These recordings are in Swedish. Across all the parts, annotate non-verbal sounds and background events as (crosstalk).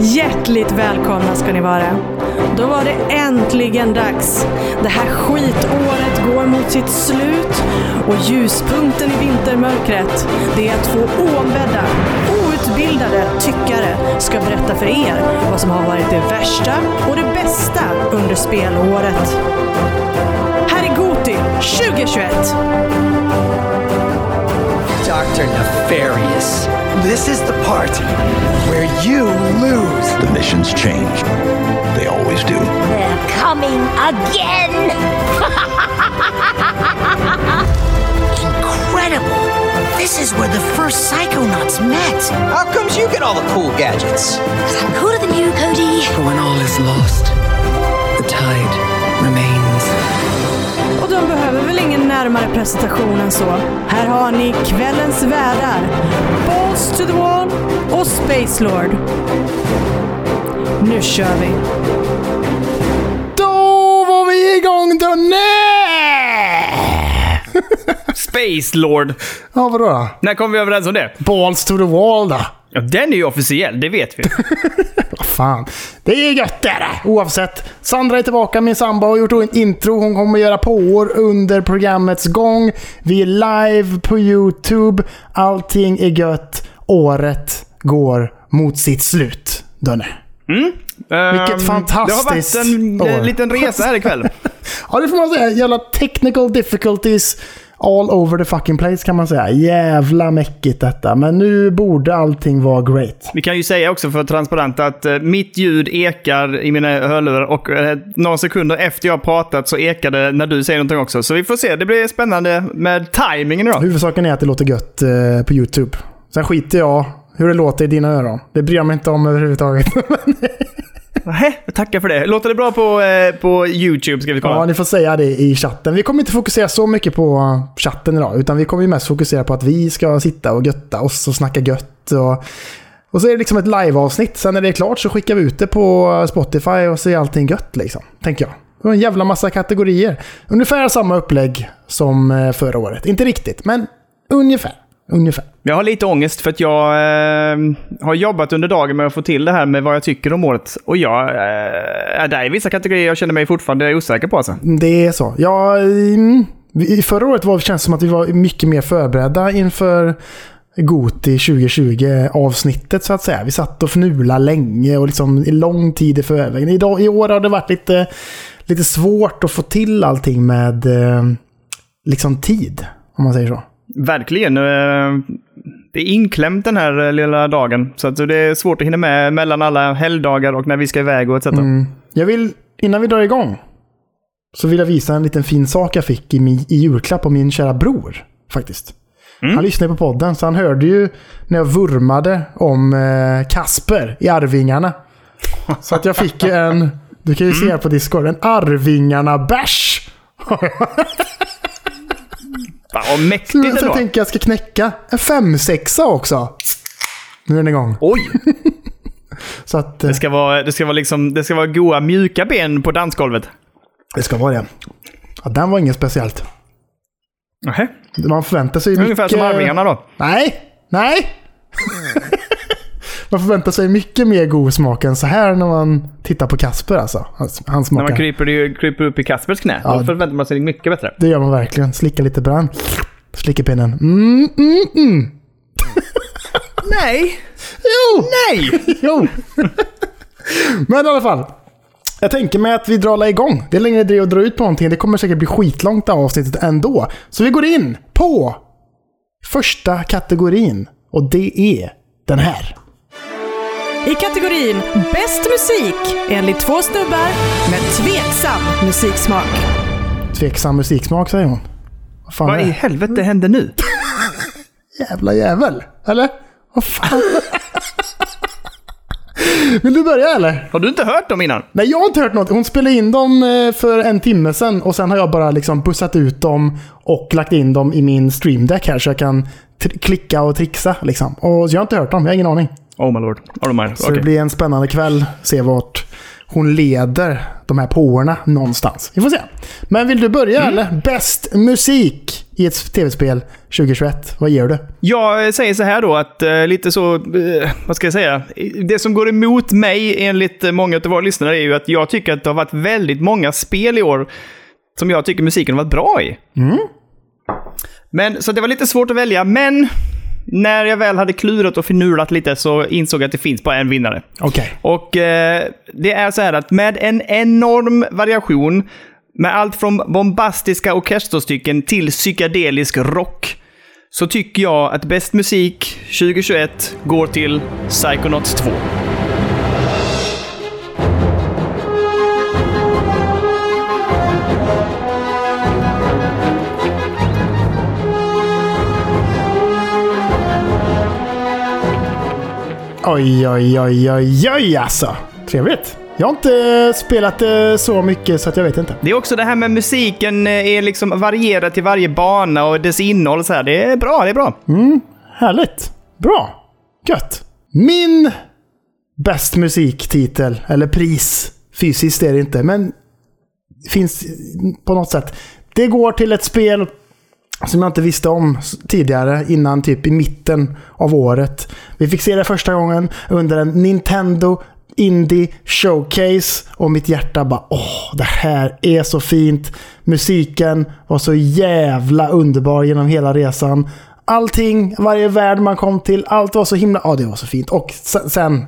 Hjärtligt välkomna ska ni vara. Då var det äntligen dags. Det här skitåret går mot sitt slut och ljuspunkten i vintermörkret, det är att två oombedda, outbildade tyckare ska berätta för er vad som har varit det värsta och det bästa under spelåret. Här är Goti 2021! Dr. Nefarious. This is the part where you lose. The missions change. They always do. They're coming again! (laughs) Incredible! This is where the first Psychonauts met. How comes you get all the cool gadgets? Because I'm cooler than you, Cody. When all is lost, the tide remains. Och de behöver väl ingen närmare presentation än så. Här har ni kvällens värdar. Balls to the wall och Space Lord. Nu kör vi! Då var vi igång Donne! Space Lord. Ja, vadå då? När kom vi överens om det? Balls to the wall då. Ja, den är ju officiell, det vet vi. (laughs) Vad fan. Det är gött det är det. Oavsett. Sandra är tillbaka, min sambo har gjort en intro. Hon kommer göra påor under programmets gång. Vi är live på YouTube. Allting är gött. Året går mot sitt slut. Dönne. Vilket Ehm, fantastiskt Det har varit en år. eh, liten resa här ikväll. (laughs) Ja, det får man säga. Jävla technical difficulties all over the fucking place kan man säga. Jävla mäckigt detta. Men nu borde allting vara great. Vi kan ju säga också för transparent att eh, mitt ljud ekar i mina hörlurar och eh, några sekunder efter jag har pratat så ekar det när du säger någonting också. Så vi får se, det blir spännande med tajmingen idag. Huvudsaken är att det låter gött eh, på YouTube. Sen skiter jag hur det låter i dina öron. Det bryr jag mig inte om överhuvudtaget. (laughs) Nähä, tackar för det. Låter det bra på, eh, på YouTube ska vi kolla. ja, ni får säga det i chatten. Vi kommer inte fokusera så mycket på eh, chatten idag. Utan vi kommer ju mest fokusera på att vi ska sitta och götta oss och snacka gött. Och, och så är det liksom ett live-avsnitt. Sen när det är klart så skickar vi ut det på eh, Spotify och så är allting gött liksom. Tänker jag. Det var en jävla massa kategorier. Ungefär samma upplägg som eh, förra året. Inte riktigt, men ungefär. Ungefär. Jag har lite ångest för att jag eh, har jobbat under dagen med att få till det här med vad jag tycker om året. Och jag eh, är där i vissa kategorier jag känner mig fortfarande osäker på. Alltså. Det är så. Ja, mm, vi- förra året var, känns det som att vi var mycket mer förberedda inför Goti 2020-avsnittet så att säga. Vi satt och fnula länge och liksom i lång tid i förväg. Idag, I år har det varit lite, lite svårt att få till allting med eh, liksom tid, om man säger så. Verkligen. Eh, det är inklämt den här eh, lilla dagen. Så att det är svårt att hinna med mellan alla helgdagar och när vi ska iväg och etc. Jag vill, innan vi drar igång, så vill jag visa en liten fin sak jag fick i, min, i julklapp av min kära bror. Faktiskt. Han lyssnade på podden, så han hörde ju när jag vurmade om eh, Kasper i Arvingarna. Så att jag fick en, du kan ju se här på Discord, en Arvingarna-bärs. (laughs) Fan, vad Så mäktigt jag tänker jag ska knäcka en femsexa också. Nu är den igång. Oj! (laughs) Så att eh, Det ska, vara, det, ska vara liksom, det ska vara goa mjuka ben på dansgolvet. det ska vara det. Ja, den var inget speciellt. Nähä. Man förväntar sig mycket... Ungefär som Arvingarna då. Nej! Nej! Man förväntar sig mycket mer god smak än så här när man tittar på Kasper alltså. Han, han När smakar. man kryper, kryper upp i Kaspers knä. Ja. Då förväntar man sig mycket bättre. Det gör man verkligen. Slicka lite brand. Slicka pinnen. Mm, mm, mm. (laughs) Nej! Jo! Nej! (laughs) jo! Men i alla fall. Jag tänker mig att vi drar igång. Det är längre det att dra ut på någonting. Det kommer säkert bli skitlångt det här avsnittet ändå. Så vi går in på första kategorin. Och det är den här. I kategorin Bäst musik enligt två snubbar med tveksam musiksmak. Tveksam musiksmak säger hon. Vad fan Vad är i helvete hände nu? (laughs) Jävla jävel. Eller? Vad fan? (laughs) Vill du börja eller? Har du inte hört dem innan? Nej, jag har inte hört något. Hon spelade in dem eh, för en timme sedan och sen har jag bara liksom bussat ut dem och lagt in dem i min stream deck här så jag kan klicka och trixa liksom. Och så jag har inte hört dem, jag har ingen aning. Oh my lord. Oh my. Så Okej. det blir en spännande kväll. Se vart hon leder de här påorna någonstans. Vi får se. Men vill du börja eller? Bäst musik i ett tv-spel 2021? Vad ger du? Jag säger så här då att eh, lite så, eh, vad ska jag säga? Det som går emot mig enligt eh, många av våra lyssnare är ju att jag tycker att det har varit väldigt många spel i år som jag tycker musiken har varit bra i. Men, så det var lite svårt att välja, men när jag väl hade klurat och förnulat lite så insåg jag att det finns bara en vinnare. Okej. Och eh, det är så här att med en enorm variation, med allt från bombastiska orkesterstycken till psykedelisk rock, så tycker jag att bäst musik 2021 går till Psychonauts 2. Oj, oj, oj, oj, oj alltså. Trevligt. Jag har inte spelat det så mycket så att jag vet inte. Det är också det här med musiken eh, är liksom varierad till varje bana och dess innehåll så här. Det är bra, det är bra. Härligt. Bra. Gött. Min bäst musiktitel, eller pris, fysiskt är det inte, men finns på något sätt. Det går till ett spel som jag inte visste om tidigare, innan typ i mitten av året. Vi fick se det första gången under en Nintendo Indie Showcase och mitt hjärta bara åh, det här är så fint. Musiken var så jävla underbar genom hela resan. Allting, varje värld man kom till, allt var så himla... Ja, det var så fint. Och sen,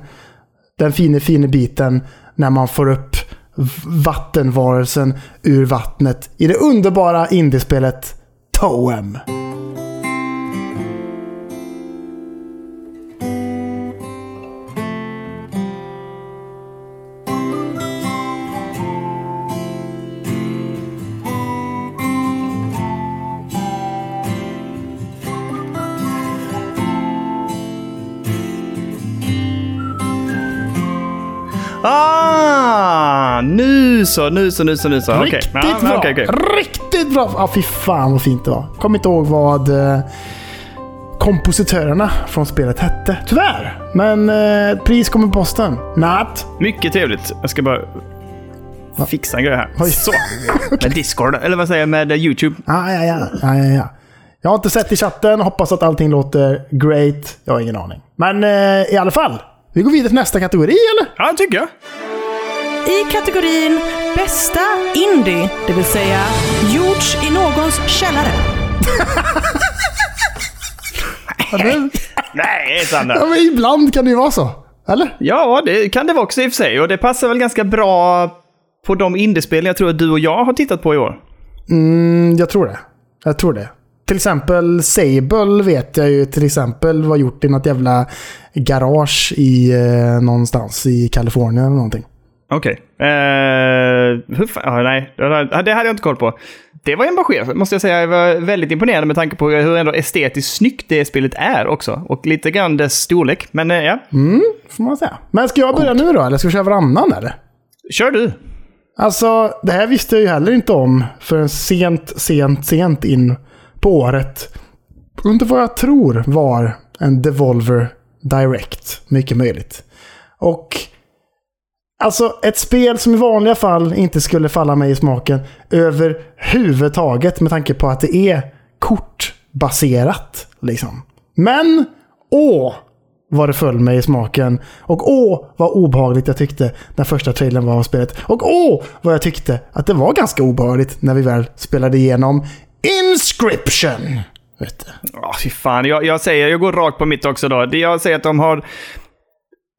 den fina, fina biten när man får upp vattenvarelsen ur vattnet i det underbara indiespelet Toem. Så, nu så, nu så, nu så. Okej. Riktigt Ja, bra! okej, okej. Riktigt bra! Ja, fy fan vad fint det var. Kommer inte ihåg vad eh, kompositörerna från spelet hette. Tyvärr! Men eh, pris kommer på posten. Natt. Mycket trevligt. Jag ska bara fixa en grej här. Oj. Så. (laughs) Med Discord, eller vad säger jag, med eh, YouTube. Ja, ja, ja. ja, ja, ja. Jag har inte sett i chatten. Hoppas att allting låter great. Jag har ingen aning. Men eh, i alla fall. Vi går vidare till nästa kategori, eller? Ja, det tycker jag. I kategorin Bästa Indie, det vill säga gjorts i någons källare. Nej, Sandra. ja, men ibland kan det ju vara så. Eller? Ja, det kan det vara också i och för sig. Och det passar väl ganska bra på de indiespel jag tror att du och jag har tittat på i år. Mm, jag tror det. Jag tror det. Till exempel Sable vet jag ju till exempel var gjort i något jävla garage i eh, någonstans i Kalifornien eller någonting. Okej. Hur fan? Ja, nej, det hade jag inte koll på. Det var engagerat, måste jag säga. Jag var väldigt imponerad med tanke på hur ändå estetiskt snyggt det spelet är också. Och lite grann dess storlek. Men eh, ja, Får man säga. Men ska jag börja nu då, eller ska vi köra varannan eller? kör du. Alltså, det här visste jag ju heller inte om förrän sent, sent, sent in på året. Under vad jag tror var en Devolver Direct. Mycket möjligt. Och alltså ett spel som i vanliga fall inte skulle falla mig i smaken överhuvudtaget med tanke på att det är kortbaserat. Liksom. Men, åh! vad det föll mig i smaken. Och åh, vad obehagligt jag tyckte när första trailern var av spelet. Och åh, vad jag tyckte att det var ganska obehagligt när vi väl spelade igenom Inscription. Vet du. Ja, fy fan. Jag, jag säger, jag går rakt på mitt också då. Jag säger att de har...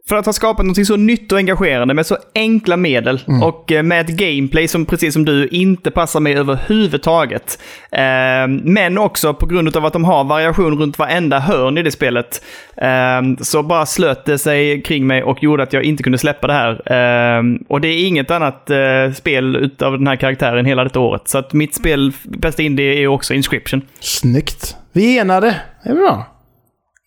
För att ha skapat något så nytt och engagerande med så enkla medel och eh, med ett gameplay som precis som du inte passar mig överhuvudtaget. Eh, men också på grund av att de har variation runt varenda hörn i det spelet. Eh, så bara slöt det sig kring mig och gjorde att jag inte kunde släppa det här. Eh, och det är inget annat eh, spel utav den här karaktären hela detta året. Så att mitt spel, bästa indie, är också Inscription. Snyggt. Vi enade. Det är bra.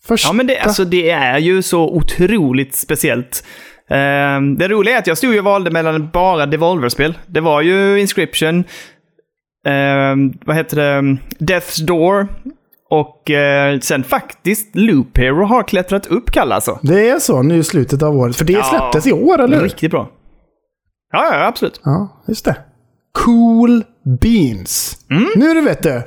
Första. Ja, men det, alltså, det är ju så otroligt speciellt. Ehm, det roliga är att jag stod och valde mellan bara Devolver-spel. Det var ju Inscription, ehm, vad heter det, Death's Door och eh, sen faktiskt Loop Hero har klättrat upp, Kalle alltså. Det är så nu i slutet av året. För det Ja. släpptes i år, eller hur? Riktigt bra. Ja, ja, absolut. Ja, just det. Cool Beans. Nu du vet du.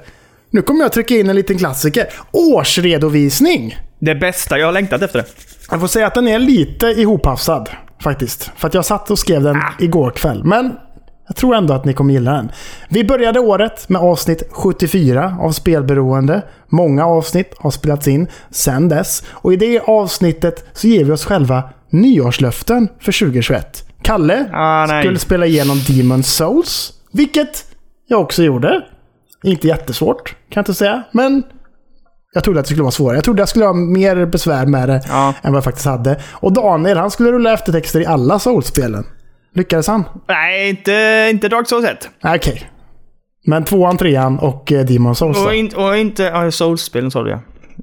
Nu kommer jag trycka in en liten klassiker. Årsredovisning. Det bästa, jag har längtat efter det. Jag får säga att den är lite ihophafsad faktiskt. För att jag satt och skrev den igår kväll. Men jag tror ändå att ni kommer gilla den. Vi började året med avsnitt 74 av Spelberoende. Många avsnitt har spelats in sedan dess. Och i det avsnittet så ger vi oss själva nyårslöften för 2021. Kalle Ah, skulle spela igenom Demon Souls. Vilket jag också gjorde. Inte jättesvårt, kan jag inte säga. Men jag trodde att det skulle vara svårare. Jag trodde jag skulle ha mer besvär med det Ja. än vad jag faktiskt hade. Och Daniel, han skulle rulla eftertexter i alla Souls-spelen. Lyckades han? Nej, inte, inte Dark Souls 1. Nej, Okej. Men tvåan, trean och eh, Demon Souls då? Och, in, och inte... Ja, Souls-spelen sa du ja.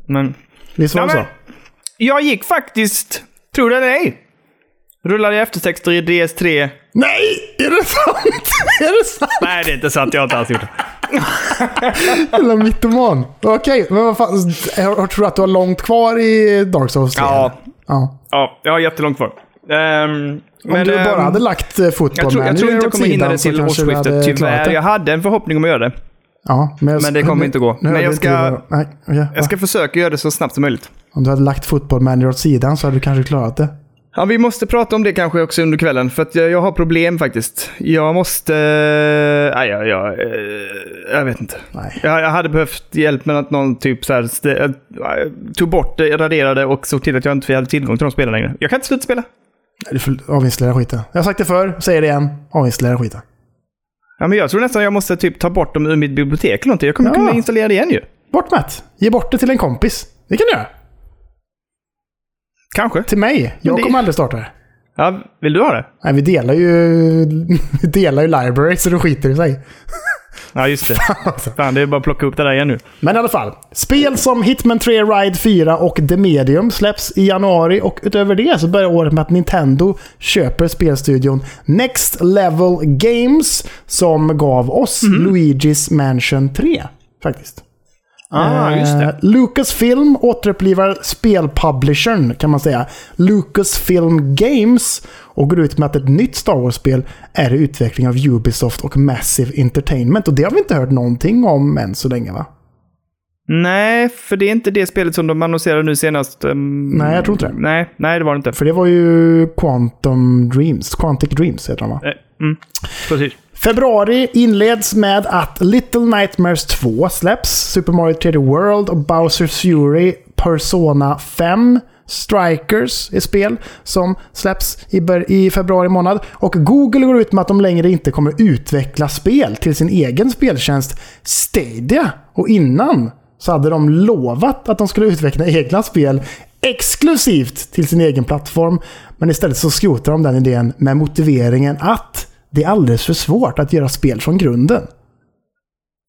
Men... Visst var det så? jag gick faktiskt, tror det eller ej, rullade eftertexter i DS3. Nej! Är det sant? (laughs) är det sant? Nej, det är inte sant. Jag har inte alls gjort det. (laughs) Jävla mytoman. Okej, men vad fan. Jag tror att du har långt kvar i Dark Souls 3? Ja. ja. Ja, jag har jättelångt kvar. Ehm, Om du bara ehm, hade lagt uh, fotboll jag tror, jag tror inte jag kommer hinna det till årsskiftet, tyvärr. Jag hade en förhoppning om att göra det. Ja, men, jag, Men det kommer inte gå. Nu Men jag ska- Nej, okej, Jag ska försöka göra det så snabbt som möjligt. Om du hade lagt fotboll manager åt sidan så hade du kanske klarat det. Ja, vi måste prata om det kanske också under kvällen, för att jag, jag har problem faktiskt. Jag måste... Nej, jag, jag, eh, jag vet inte. Nej. Jag, jag hade behövt hjälp med att någon typ så här, st- äh, tog bort det, raderade och såg till att jag inte hade tillgång till de spelen längre. Jag kan inte sluta spela. Du får avinstallera skiten. Jag har sagt det förr, säger det igen. Avinstallera skiten. Ja, men jag tror nästan jag måste typ ta bort dem ur mitt bibliotek eller någonting. Jag kommer Ja. kunna installera det igen ju. Bort med. Ge bort det till en kompis. Det kan du göra. Kanske. Till mig. Jag det- kommer aldrig starta det. Ja, vill du ha det? Nej, vi delar ju, (laughs) vi delar ju library så det skiter i sig. (laughs) Ja, just det. (laughs) Fan, det är bara att plocka upp det där igen nu. Men i alla fall. Spel som Hitman 3 Ride 4 och The Medium släpps i januari och utöver det så börjar året med att Nintendo köper spelstudion Next Level Games som gav oss Luigi's Mansion 3. Faktiskt. Ah, just det. Eh, Lucasfilm återupplivar spelpublishern kan man säga. Lucasfilm Games och går ut med att ett nytt Star Wars-spel är i utveckling av Ubisoft och Massive Entertainment. Och det har vi inte hört någonting om än så länge va? Nej, för det är inte det spelet som de annonserade nu senast. ehm, Nej, jag tror inte det. Nej, nej, det var det inte. För det var ju Quantum Dreams. Quantic Dreams heter de va? Eh, Mm, precis. Februari inleds med att Little Nightmares 2 släpps. Super Mario 3D World och Bowser's Fury Persona 5 Strikers är spel som släpps i, i februari månad. Och Google går ut med att de längre inte kommer utveckla spel till sin egen speltjänst Stadia. Och innan så hade de lovat att de skulle utveckla egna spel exklusivt till sin egen plattform. Men istället så skrotar de den idén med motiveringen att det är alldeles för svårt att göra spel från grunden.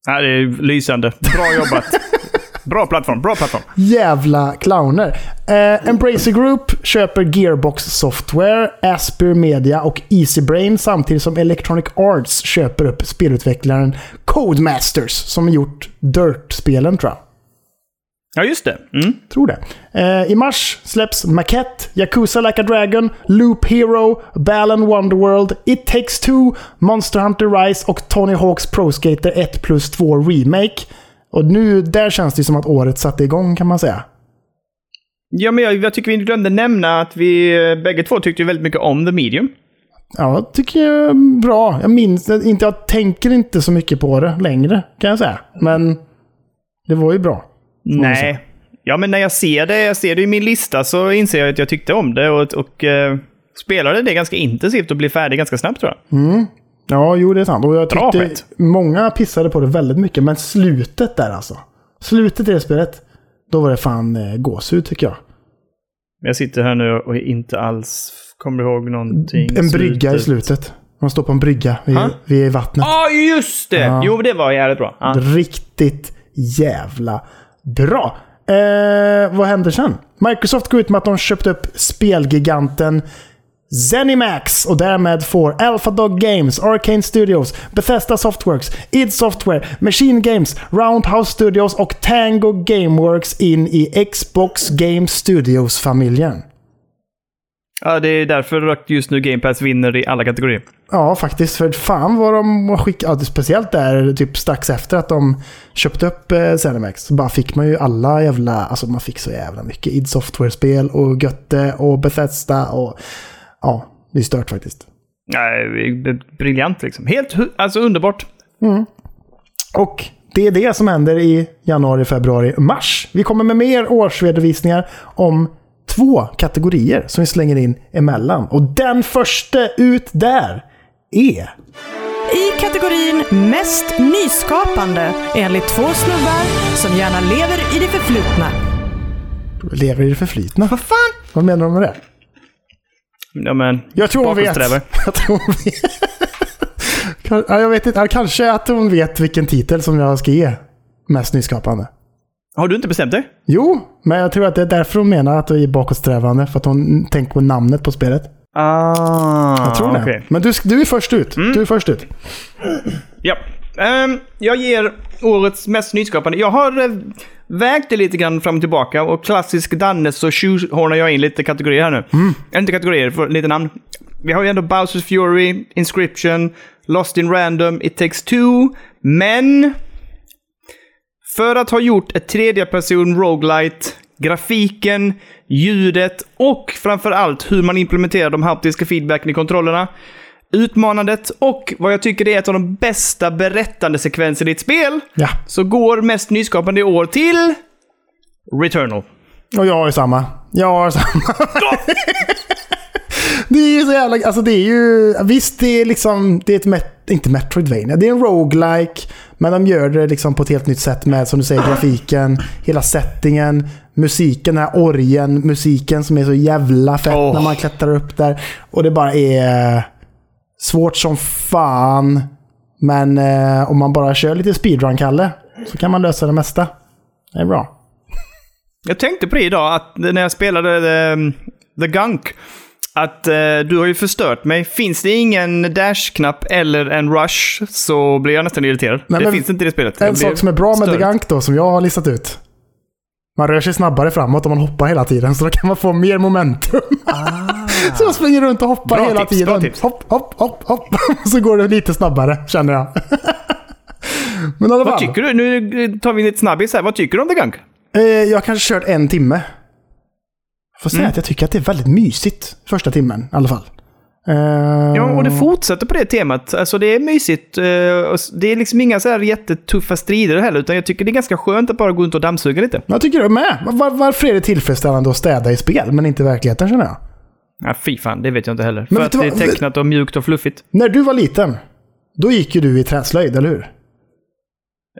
Ja, det är lysande. Bra jobbat. (laughs) bra plattform, bra plattform. Jävla clowner. Eh, Embracer Group köper Gearbox Software, Aspyr Media och Easybrain samtidigt som Electronic Arts köper upp spelutvecklaren Codemasters som har gjort Dirt-spelen tror jag. Ja, just det. Mm. Tror det. Eh, I mars släpps Maquette, Yakuza Like a Dragon, Loop Hero, Balan Wonderworld, It Takes Two, Monster Hunter Rise och Tony Hawks Pro Skater 1 plus 2 Remake. Och nu, där känns det som att året satte igång kan man säga. Ja, men jag, jag tycker vi inte glömde nämna att vi eh, bägge två tyckte väldigt mycket om The Medium. Ja, tycker jag är bra. Jag minns inte, jag tänker inte så mycket på det längre kan jag säga. Men det var ju bra. Nej. Ja, men när jag ser det, jag ser det i min lista så inser jag att jag tyckte om det och, och eh, spelade det ganska intensivt och blev färdig ganska snabbt tror jag. Ja, jo det är sant. Och jag tyckte skit. många pissade på det väldigt mycket. Men slutet där alltså. Slutet i det spelet. Då var det fan eh, gåshud tycker jag. Jag sitter här nu och inte alls kommer ihåg någonting. En brygga i slutet. Man står på en brygga vid, Ja. vid vattnet. Ja, just det! Ja. Jo, det var jävligt bra. Ja. Riktigt jävla bra. Eh, vad händer sen? Microsoft går ut med att de köpt upp spelgiganten Zenimax och därmed får Alphadog Games, Arcane Studios, Bethesda Softworks, id Software, Machine Games, Roundhouse Studios och Tango Gameworks in i Xbox Game Studios-familjen. Ja, det är därför just nu Game Pass vinner i alla kategorier. Ja, faktiskt. För fan vad de skickade, ja, speciellt där typ strax efter att de köpte upp eh, Zenimax. Så bara fick man ju alla jävla, alltså man fick så jävla mycket id Software-spel och Götte och Bethesda och ja, det är stört faktiskt. Nej, briljant liksom. Helt alltså underbart. Och det är det som händer i januari, februari, mars. Vi kommer med mer årsredovisningar om två kategorier som vi slänger in emellan. Och den första ut där är... I kategorin Mest nyskapande enligt två snubbar som gärna lever i det förflutna. Lever i det förflutna. Vad fan? Vad menar de med det? Ja, men... Jag tror hon vet. (laughs) Jag tror hon vet. Jag vet inte. Kanske att hon vet vilken titel som jag ska ge mest nyskapande. Har du inte bestämt dig? Jo, men jag tror att det är därför hon menar att det är bakåtsträvande. För att hon tänker på namnet på spelet. Ah, Jag tror det. okej. Men du, du är först ut. Du är först ut. Ja. Ehm, jag ger årets mest nyskapande. Jag har uh, vägt det lite grann fram och tillbaka och klassisk Danne så shoehornar jag in lite kategorier här nu. Äh, Inte kategorier, för lite namn. Vi har ju ändå Bowsers Fury, Inscription, Lost in Random, It takes two, men... För att ha gjort ett tredje person roguelite, grafiken, ljudet och framförallt hur man implementerar de haptiska feedbacken i kontrollerna, utmanandet och vad jag tycker är ett av de bästa berättandesekvenserna i ett spel, Ja, så går mest nyskapande i år till Returnal. och jag har samma. Jag har samma. (laughs) det är ju så jävla... Alltså det är ju... Visst, det är liksom... Det är ett... Met, inte Metroidvania. Det är en roguelike. Men de gör det liksom på ett helt nytt sätt med, som du säger, grafiken, hela settingen, musiken, den här orgen, musiken som är så jävla fett Åh. när man klättrar upp där. Och det bara är svårt som fan. Men eh, om man bara kör lite speedrun-Kalle så kan man lösa det mesta. Det är bra. Jag tänkte på det idag, att när jag spelade The, The Gunk, att eh, du har ju förstört mig. Finns det ingen dash-knapp eller en rush så blir jag nästan irriterad. Nej, det men finns inte i det spelet. En sak som är bra med störd. The Gunk då, som jag har listat ut. Man rör sig snabbare framåt om man hoppar hela tiden, så då kan man få mer momentum. (laughs) så jag springer runt och hoppar Bra hela tips, tiden. bra tips. Hopp, hopp, hopp, hopp. (laughs) så går det lite snabbare, känner jag. (laughs) Men Vad tycker du? Nu tar vi lite snabbis här. Vad tycker du om The Gunk? Eh, jag har kanske kört en timme. Får säga Mm. att jag tycker att det är väldigt mysigt första timmen i alla fall. Eh, Ja, och det fortsätter på det temat. Alltså det är mysigt. eh, Det är liksom inga så här jättetuffa strider heller, utan jag tycker det är ganska skönt att bara gå runt och dammsuga lite. Jag tycker det med. Var, varför är det tillfredsställande att städa i spel, men inte i verkligheten känner jag? Ja, fy fan, det vet jag inte heller. Men För att det är tecknat och mjukt och fluffigt. När du var liten, då gick ju du i träslöjd, eller hur?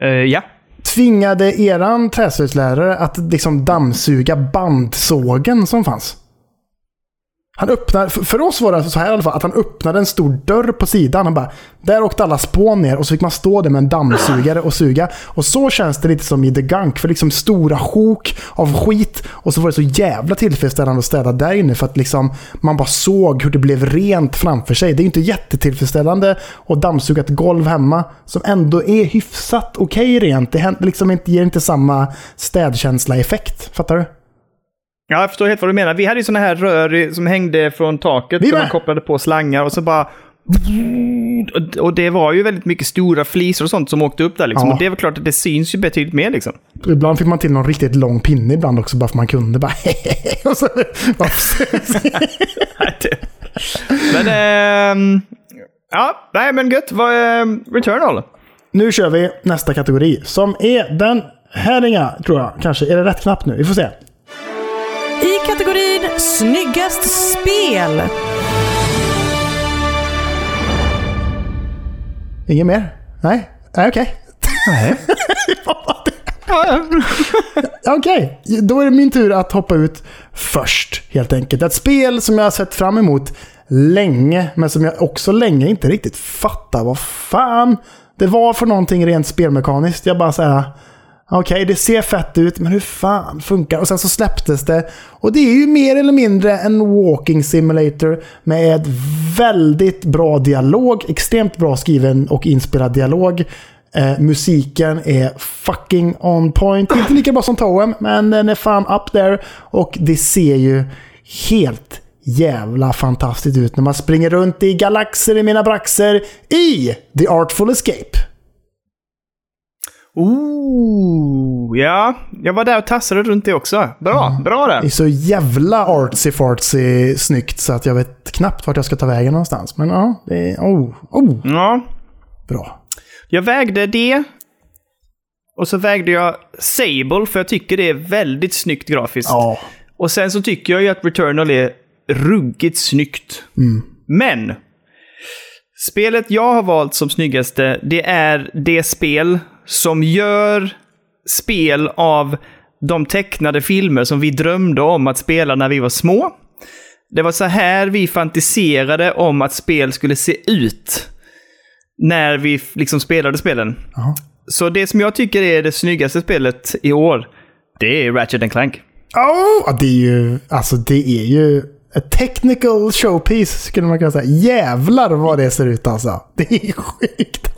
Eh, ja. Tvingade eran träslöjdslärare att liksom dammsuga bandsågen som fanns? Han öppnar, för- oss var det så här i alla fall, att han öppnade en stor dörr på sidan. Han bara, där åkte alla spån ner och så fick man stå där med en dammsugare och suga. Och så känns det lite som i The Gunk, för liksom stora sjok av skit. Och så var det så jävla tillfredsställande att städa där inne för att liksom man bara såg hur det blev rent framför sig. Det är ju inte jättetillfredsställande att dammsuga ett golv hemma som ändå är hyfsat okej rent. Det liksom inte, ger inte samma städkänsla-effekt. Fattar du? Ja, jag förstår helt vad du menar. Vi hade ju såna här rör som hängde från taket. Vi med. man kopplade på slangar och så bara... Och- det var ju väldigt mycket stora flisor och sånt som åkte upp där liksom. Ja. Och det väl klart att det syns ju betydligt mer liksom. Ibland fick man till någon riktigt lång pinne ibland också, bara för man kunde. Bara (laughs) och så, bara, (laughs) Men... ehm, ja, nej men gött. Vad är Returnal? nu kör vi nästa kategori, som är den här inga, tror jag. Kanske. Är det rätt knapp nu? Vi får se. Kategorin Snyggast spel. Inget mer? Nej? Nej, okej. Nej. (laughs) Okej, då är det min tur att hoppa ut först helt enkelt. Ett spel som jag har sett fram emot länge, men som jag också länge inte riktigt fattar vad fan det var för någonting rent spelmekaniskt. Jag bara säger okej, det ser fett ut, men hur fan funkar Och sen så släpptes det. Och det är ju mer eller mindre en walking simulator med ett väldigt bra dialog, extremt bra skriven och inspelad dialog. Eh, musiken är fucking on point. Inte lika bra som Toem, men den är fan up there. Och det ser ju helt jävla fantastiskt ut när man springer runt i galaxer i mina braxer i The Artful Escape. Ooh, ja. Jag var där och tassade runt det också. Bra, bra Det är där. så jävla artsy-fartsy snyggt så att jag vet knappt vart jag ska ta vägen någonstans. Men ja, det är... Oh, oh, Ja. bra. Jag vägde det. Och så vägde jag Sable, för jag tycker det är väldigt snyggt grafiskt. Ja, Och sen så tycker jag ju att Returnal är ruggigt snyggt. Men! Spelet jag har valt som snyggaste, det är det spel som gör spel av de tecknade filmer som vi drömde om att spela när vi var små. Det var så här vi fantiserade om att spel skulle se ut när vi liksom spelade spelen. Jaha. Så det som jag tycker är det snyggaste spelet i år, det är Ratchet Clank. Oh, det är ju... Alltså det är ju... Ett technical showpiece skulle man kunna säga. Jävlar vad det ser ut alltså. Det är sjukt.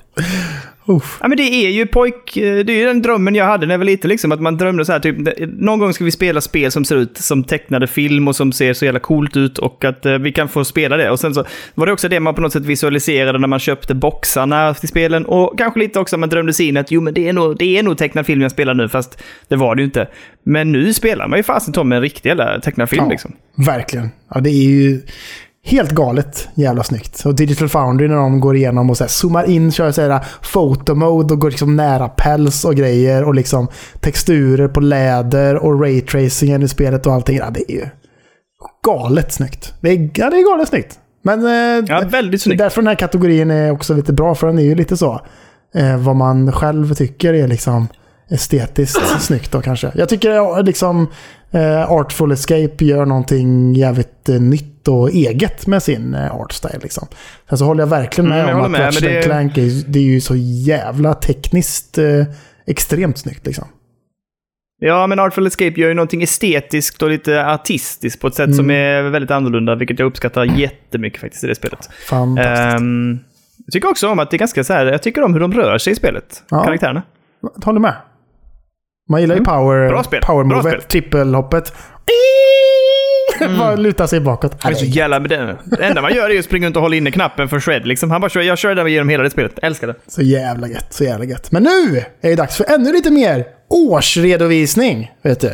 Uff. Ja, men det är ju pojk... Det är ju den drömmen jag hade när jag var liten. Liksom, att man drömde så här, typ, någon gång ska vi spela spel som ser ut som tecknade film och som ser så jävla coolt ut och att eh, vi kan få spela det. Och sen så var det också det man på något sätt visualiserade när man köpte boxarna till spelen. Och kanske lite också man drömde sig in att jo, men det är nog, det är nog tecknad film jag spelar nu, fast det var det ju inte. Men nu spelar man ju fasen Tom en riktig jävla tecknad film Ja, liksom. Verkligen. Ja, det är ju helt galet jävla snyggt. Och Digital Foundry när de går igenom och så här, zoomar in, kör så här photo mode och går liksom nära päls och grejer och liksom texturer på läder och raytracingen i spelet och allting. Ja, det är ju galet snyggt. Det är, ja, det är galet snyggt. Men eh, Ja, väldigt snyggt. därför den här kategorin är också lite bra, för den är ju lite så. Eh, vad man själv tycker är liksom estetiskt snyggt då kanske. Jag tycker liksom Artful Escape gör någonting jävligt eh, nytt och eget med sin eh, artstyle. Liksom. Sen så håller jag verkligen med Mm, om att med, Ratchet det- Clank är, det är ju så jävla tekniskt eh, extremt snyggt. Liksom. Ja, men Artful Escape gör ju någonting estetiskt och lite artistiskt på ett sätt som är väldigt annorlunda, vilket jag uppskattar jättemycket faktiskt i det spelet. Fantastiskt. Ehm, jag tycker också om att det är ganska så här, jag tycker om hur de rör sig i spelet, Ja. karaktärerna. Håller med. Man gillar ju power, Mm. Bra spel. power Bra spel. Mm. trippelhoppet. (laughs) Bara luta sig bakåt. Det är så jävla med det. Det enda man gör är att springa runt och hålla inne knappen för shred. Liksom. Han bara kör, jag kör det genom hela det spelet. Älskar det. Så jävla gött, så jävla gött. Men nu är det dags för ännu lite mer årsredovisning. Vet du.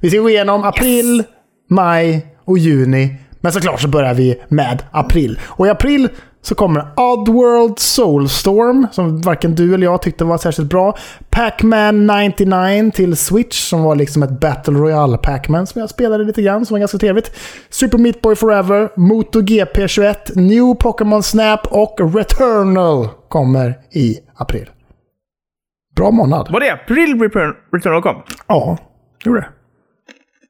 Vi ska gå igenom april, maj och juni. Men såklart så börjar vi med april. Och i april så kommer Oddworld Soulstorm, som varken du eller jag tyckte var särskilt bra. Pac-Man 99 till Switch, som var liksom ett Battle Royale Pac-Man som jag spelade lite grann, som var ganska trevligt. Super Meat Boy Forever, MotoGP 21, New Pokémon Snap och Returnal kommer i april. Bra månad. Var det april Return, Returnal kom? Ja, gjorde det.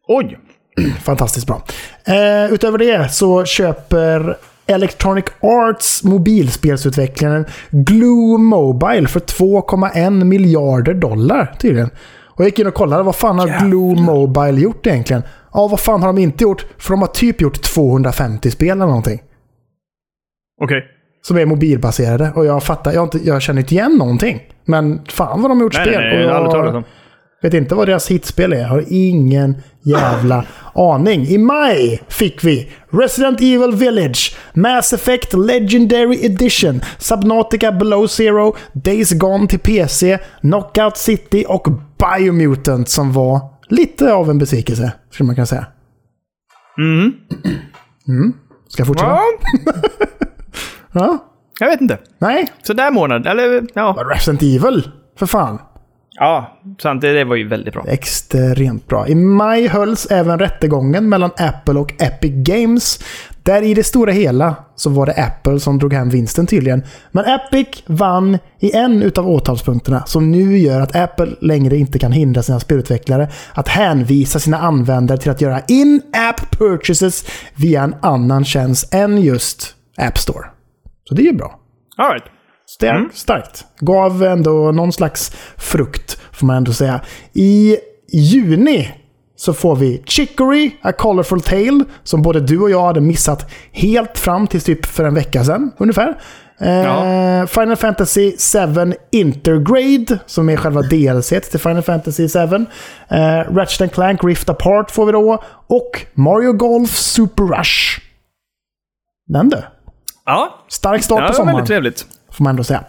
Oj! (clears throat) Fantastiskt bra. Eh, utöver det så köper Electronic Arts mobilspelsutvecklaren Glue Mobile för 2,1 miljarder dollar tydligen. Och jag gick in och kollade vad fan har Glue Mobile gjort egentligen? Ja, vad fan har de inte gjort? För de har typ gjort 250 spel eller någonting. Okej. Som är mobilbaserade. Och jag fattar, jag, har inte, jag känner inte igen någonting. Men fan vad de har gjort Nej, spel. nej, nej. Jag har aldrig talat om. Vet inte vad deras hitspel är. Har ingen jävla (laughs) aning. I maj fick vi Resident Evil Village, Mass Effect Legendary Edition, Subnautica Below Zero, Days Gone till PC, Knockout City och Biomutant som var lite av en besvikelse, skulle man kunna säga. Mm. (clears throat) Ska jag fortsätta? Ja, (laughs) Ja? jag vet inte. Nej? Så där månad, eller ja. Resident Evil, för fan. Ja, sant. Det, var ju väldigt bra. Extremt bra. I maj hölls även rättegången mellan Apple och Epic Games. Där i det stora hela så var det Apple som drog hem vinsten tydligen. Men Epic vann i en utav åtalspunkterna som nu gör att Apple längre inte kan hindra sina spelutvecklare att hänvisa sina användare till att göra in-app purchases via en annan tjänst än just App Store. Så det är ju bra. All right. Stark, Starkt. Gav ändå någon slags frukt, får man ändå säga. I juni så får vi Chicory, A Colorful Tale, som både du och jag hade missat helt fram till typ för en vecka sedan ungefär. Eh, Ja. Final Fantasy 7 Intergrade, som är själva DLC till Final Fantasy 7. Eh, Ratchet and Clank Rift Apart får vi då. Och Mario Golf Super Rush. Den du. Ja, Stark start ja på det var sommaren. väldigt trevligt. Får man ändå säga.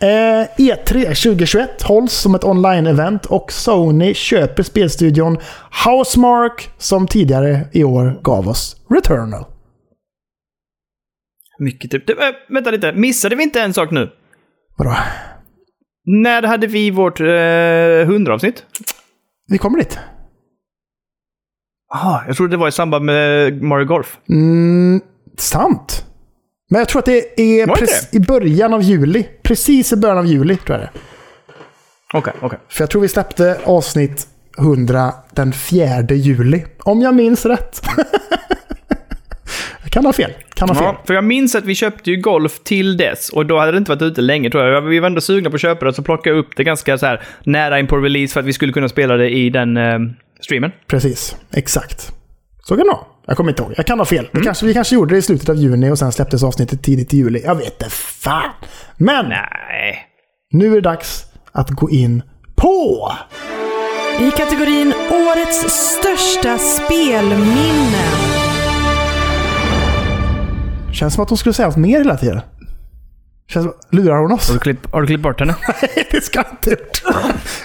Eh, E3 2021 hålls som ett online-event och Sony köper spelstudion Housemark som tidigare i år gav oss Returnal. Mycket typ. Äh, vänta lite, missade vi inte en sak nu? Vadå? När hade vi vårt eh, 100-avsnitt? Vi kommer dit. Aha, jag trodde det var i samband med Mario Golf. Mm, sant. Men jag tror att det är Var det prec- i början av juli. Precis i början av juli tror jag det. Okej, okej. För jag tror vi släppte avsnitt 100 den 4 juli. Om jag minns rätt. (laughs) kan ha fel. Kan ha fel. Ja, för jag minns att vi köpte ju Golf till dess och då hade det inte varit ute länge tror jag. Vi var ändå sugna på att köpa det så plockade jag upp det ganska så här nära in på release för att vi skulle kunna spela det i den eh, streamen. Precis. Exakt. Så kan det vara. Jag kommer inte ihåg. Jag kan ha fel. Det kanske, vi kanske gjorde det i slutet av juni och sen släpptes avsnittet tidigt i juli. Jag vet inte fan. Men Nej. nu är det dags att gå in på... I kategorin Årets största spelminne. Känns som att hon skulle säga något mer hela tiden. Känns som... Lurar hon oss? Har du klippt, har du klippt bort henne? (laughs) det ska jag inte gjort.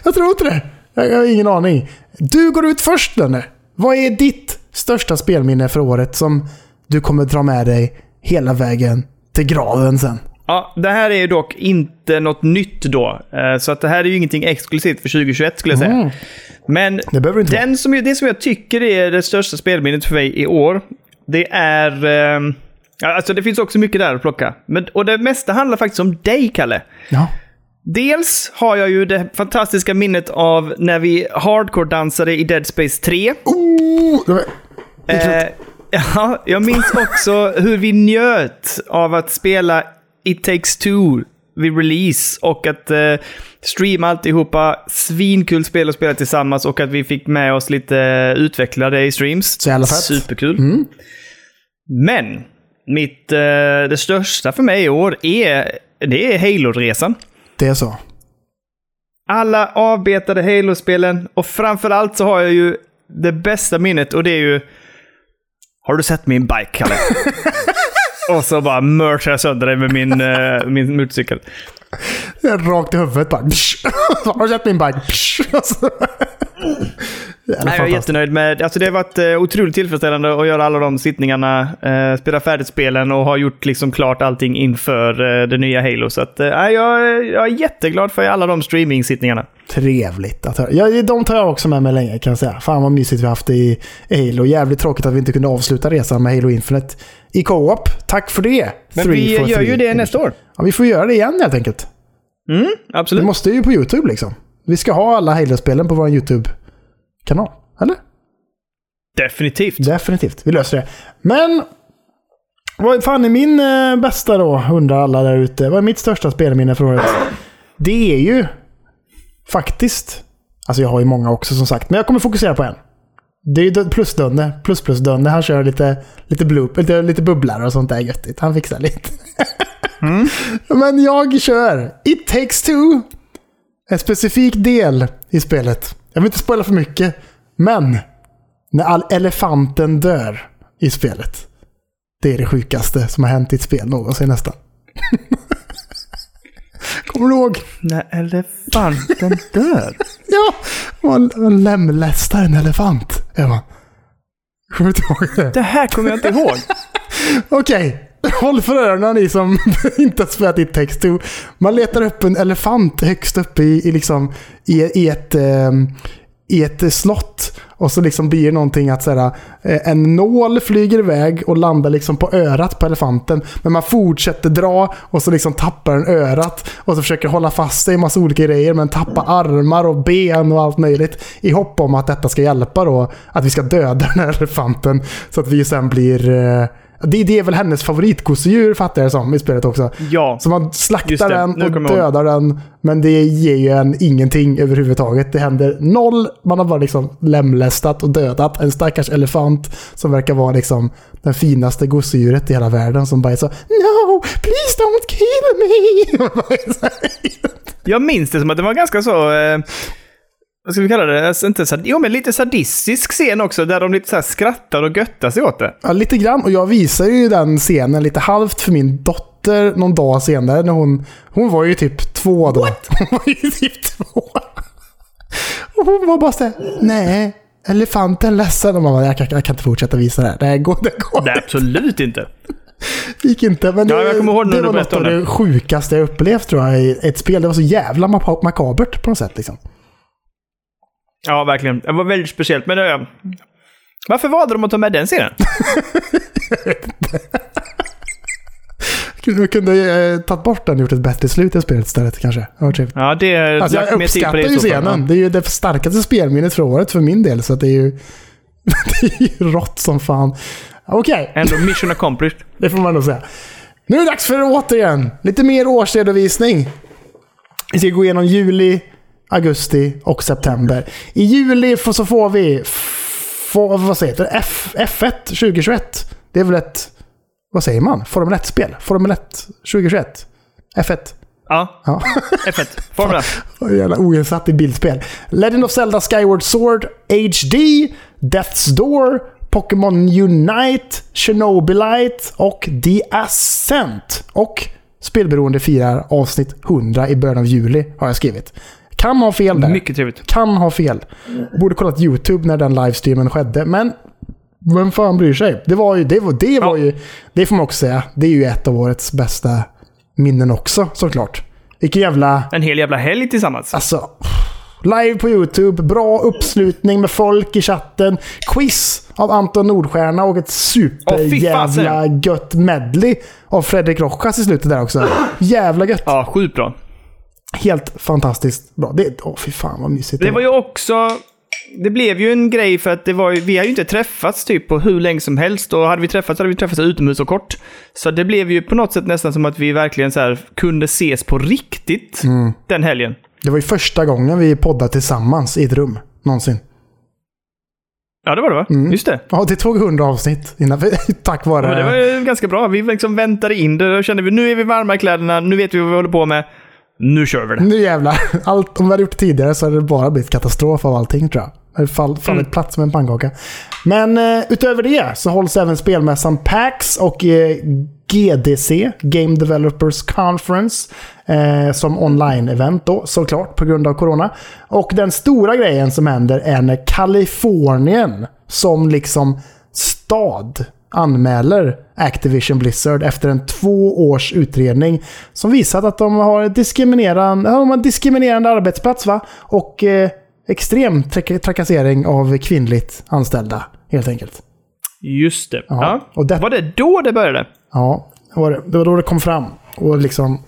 Jag tror inte det. Jag, jag har ingen aning. Du går ut först Lenne. Vad är ditt största spelminne för året som du kommer dra med dig hela vägen till graven sen? Ja, det här är ju dock inte något nytt då. Eh, Så att det här är ju ingenting exklusivt för 2021 skulle jag säga. Mm. Men Det den som, det som jag tycker är det största spelminnet för mig i år, det är... ja, Alltså det finns också mycket där att plocka. Men, och det mesta handlar faktiskt om dig, Kalle. Ja. Dels har jag ju det fantastiska minnet av när vi hardcore-dansade i Dead Space 3. Oh, Eh, (laughs) ja, jag minns också hur vi njöt av att spela It takes two vid release och att eh, streama alltihopa. Svinkul spel att spela tillsammans och att vi fick med oss lite utvecklare i streams. Så jävla fett. Superkul. Mm. Men mitt, eh, det största för mig i år är, det är Halo-resan. Det är så. Alla avbetade Halo-spelen och framförallt så har jag ju det bästa minnet och det är ju... Har du sett min bike, Kalle? (laughs) och så bara mörsar jag sönder dig med min, eh, min motorcykel. Rakt i huvudet bara. (laughs) Har du sett min bike? Och (laughs) så- Jävla Nej, jag är jättenöjd med... Alltså det har varit eh, otroligt tillfredsställande att göra alla de sittningarna, eh, spela färdigt spelen och ha gjort liksom klart allting inför eh, det nya Halo. Så att, eh, jag, jag är jätteglad för alla de streaming-sittningarna. Trevligt att höra. Ja, de tar jag också med mig länge kan jag säga. Fan vad mysigt vi haft det i Halo. Jävligt tråkigt att vi inte kunde avsluta resan med Halo Infinite i co-op. Tack för det! Men Three vi gör three. ju det nästa år. Ja, vi får göra det igen helt enkelt. Mm, Vi absolut. måste ju på YouTube liksom. Vi ska ha alla Halo-spelen på vår YouTube-kanal. Eller? Definitivt. Definitivt. Vi löser det. Men... Vad fan är min eh, bästa då? Undrar alla där ute. Vad är mitt största spelminne för året? Det är ju faktiskt... Alltså jag har ju många också som sagt. Men jag kommer fokusera på en. Det är ju Dö- plus-Dönne. Plus plus Dönne. Han kör lite, lite, bloop, lite, lite bubblare och sånt där göttigt. Han fixar lite. (laughs) Men jag kör It takes two. En specifik del i spelet. Jag vill inte spoila för mycket. Men när all elefanten dör i spelet. Det är det sjukaste som har hänt i ett spel någonsin nästan. (laughs) Kommer du ihåg? När elefanten dör. (laughs) Ja, man, lemlästar en elefant. Emma. Kommer du inte ihåg det? Det här kommer jag inte (laughs) ihåg. Okej, håll för öronen ni som (laughs) inte har spelat It takes two. Man letar upp en elefant högst uppe i, i, liksom, i, i ett... ehm, i ett slott. Och så liksom blir det någonting att så här, eh, en nål flyger iväg och landar liksom på örat på elefanten. Men man fortsätter dra och så liksom tappar den örat. Och så försöker hålla fast sig i massa olika grejer men tappar armar och ben och allt möjligt. I hopp om att detta ska hjälpa då. Att vi ska döda den här elefanten. Så att vi sen blir eh, det är väl hennes favoritgosedjur fattar jag som i spelet också. Ja. Så man slaktar den och dödar den. Men det ger ju en ingenting överhuvudtaget. Det händer noll. Man har bara liksom lemlästat och dödat en stackars elefant som verkar vara liksom den finaste gosedjuret i hela världen. Som bara är så No, please don't kill me! (laughs) Jag minns det som att det var ganska så... Eh, vad ska vi kalla det? Alltså, inte sad- jo, men lite sadistisk scen också, där de lite så här skrattar och göttar sig åt det. Ja, lite grann. Och jag visade ju den scenen lite halvt för min dotter någon dag senare. När hon, hon var ju typ två då. (laughs) Hon var ju typ två. Och hon var bara såhär, nej, elefanten ledsen. Och man bara, jag kan, jag kan inte fortsätta visa det här. Det här går, det går Nej, absolut inte. (laughs) gick inte. Men det, Ja, jag det var något av det sjukaste jag upplevt tror jag i ett spel. Det var så jävla maka- makabert på något sätt liksom. Ja, verkligen. Det var väldigt speciellt. Men eh, varför valde de att ta med den scenen? (laughs) Du kunde eh, tagit bort den och gjort ett bättre slut i spelet istället kanske. Trevligt. Ja, det är Alltså jag uppskattar ju scenen. Det är ju det starkaste spelminnet för året för min del. Så det är ju... (laughs) det är ju rått som fan. Okej, Ja. Ändå mission accomplished. (laughs) det får man nog säga. Nu är det dags för återigen lite mer årsredovisning. Vi ska gå igenom juli, augusti och september. I juli så får vi... Få, vad säger det? F, F1 2021. Det är väl ett... Vad säger man? Formel 1-spel? Formel 1 2021. F1. Ja, Ja. F1. Formel 1. (laughs) Vad jävla oinsatt i bildspel. Legend of Zelda Skyward Sword HD, Death's Door, Pokémon Unite, Chernobylite och The Ascent. Och Spelberoende firar avsnitt 100 i början av juli, har jag skrivit. Kan ha fel där. Mycket trevligt. Kan ha fel. Borde kollat YouTube när den livestreamen skedde, men vem fan bryr sig? Det var ju, det var, det var Ja. ju, det får man också säga, det är ju ett av årets bästa minnen också såklart. Vilken jävla... En hel jävla helg tillsammans. Alltså, live på YouTube, bra uppslutning med folk i chatten, quiz av Anton Nordstjärna och ett superjävla gött medley av Fredrik Rojas i slutet där också. Jävla gött. Ja, sjukt bra. Helt fantastiskt bra. Det, åh, fy fan vad mysigt Det var ju också... Det blev ju en grej för att det var ju, vi har ju inte träffats typ på hur länge som helst och hade vi träffats hade vi träffats utomhus och kort. Så det blev ju på något sätt nästan som att vi verkligen så här kunde ses på riktigt den helgen. Det var ju första gången vi poddade tillsammans i ett rum. Någonsin. Ja, det var det va? Just det. Ja, det tog 100 avsnitt innan vi, (laughs) tack vare... Ja, det var ju ganska bra. Vi liksom väntade in det och kände vi nu är vi varma i kläderna, nu vet vi vad vi håller på med. Nu kör vi det. Nu jävlar. (laughs) Allt, om vi hade gjort det tidigare så hade det bara blivit katastrof av allting tror jag. Det hade fall, fallit Mm. plats med en pannkaka. Men eh, utöver det så hålls även spelmässan PAX och eh, GDC, Game Developers Conference, eh, som online-event då såklart på grund av corona. Och den stora grejen som händer är när Kalifornien som liksom stad anmäler Activision Blizzard efter en två års utredning som visat att de har diskriminerande, de har en diskriminerande arbetsplats va? och eh, extrem trak- trakassering av kvinnligt anställda helt enkelt. Just det. Ja. och det- Var det då det började? Ja, det var det. Det var då det kom fram och liksom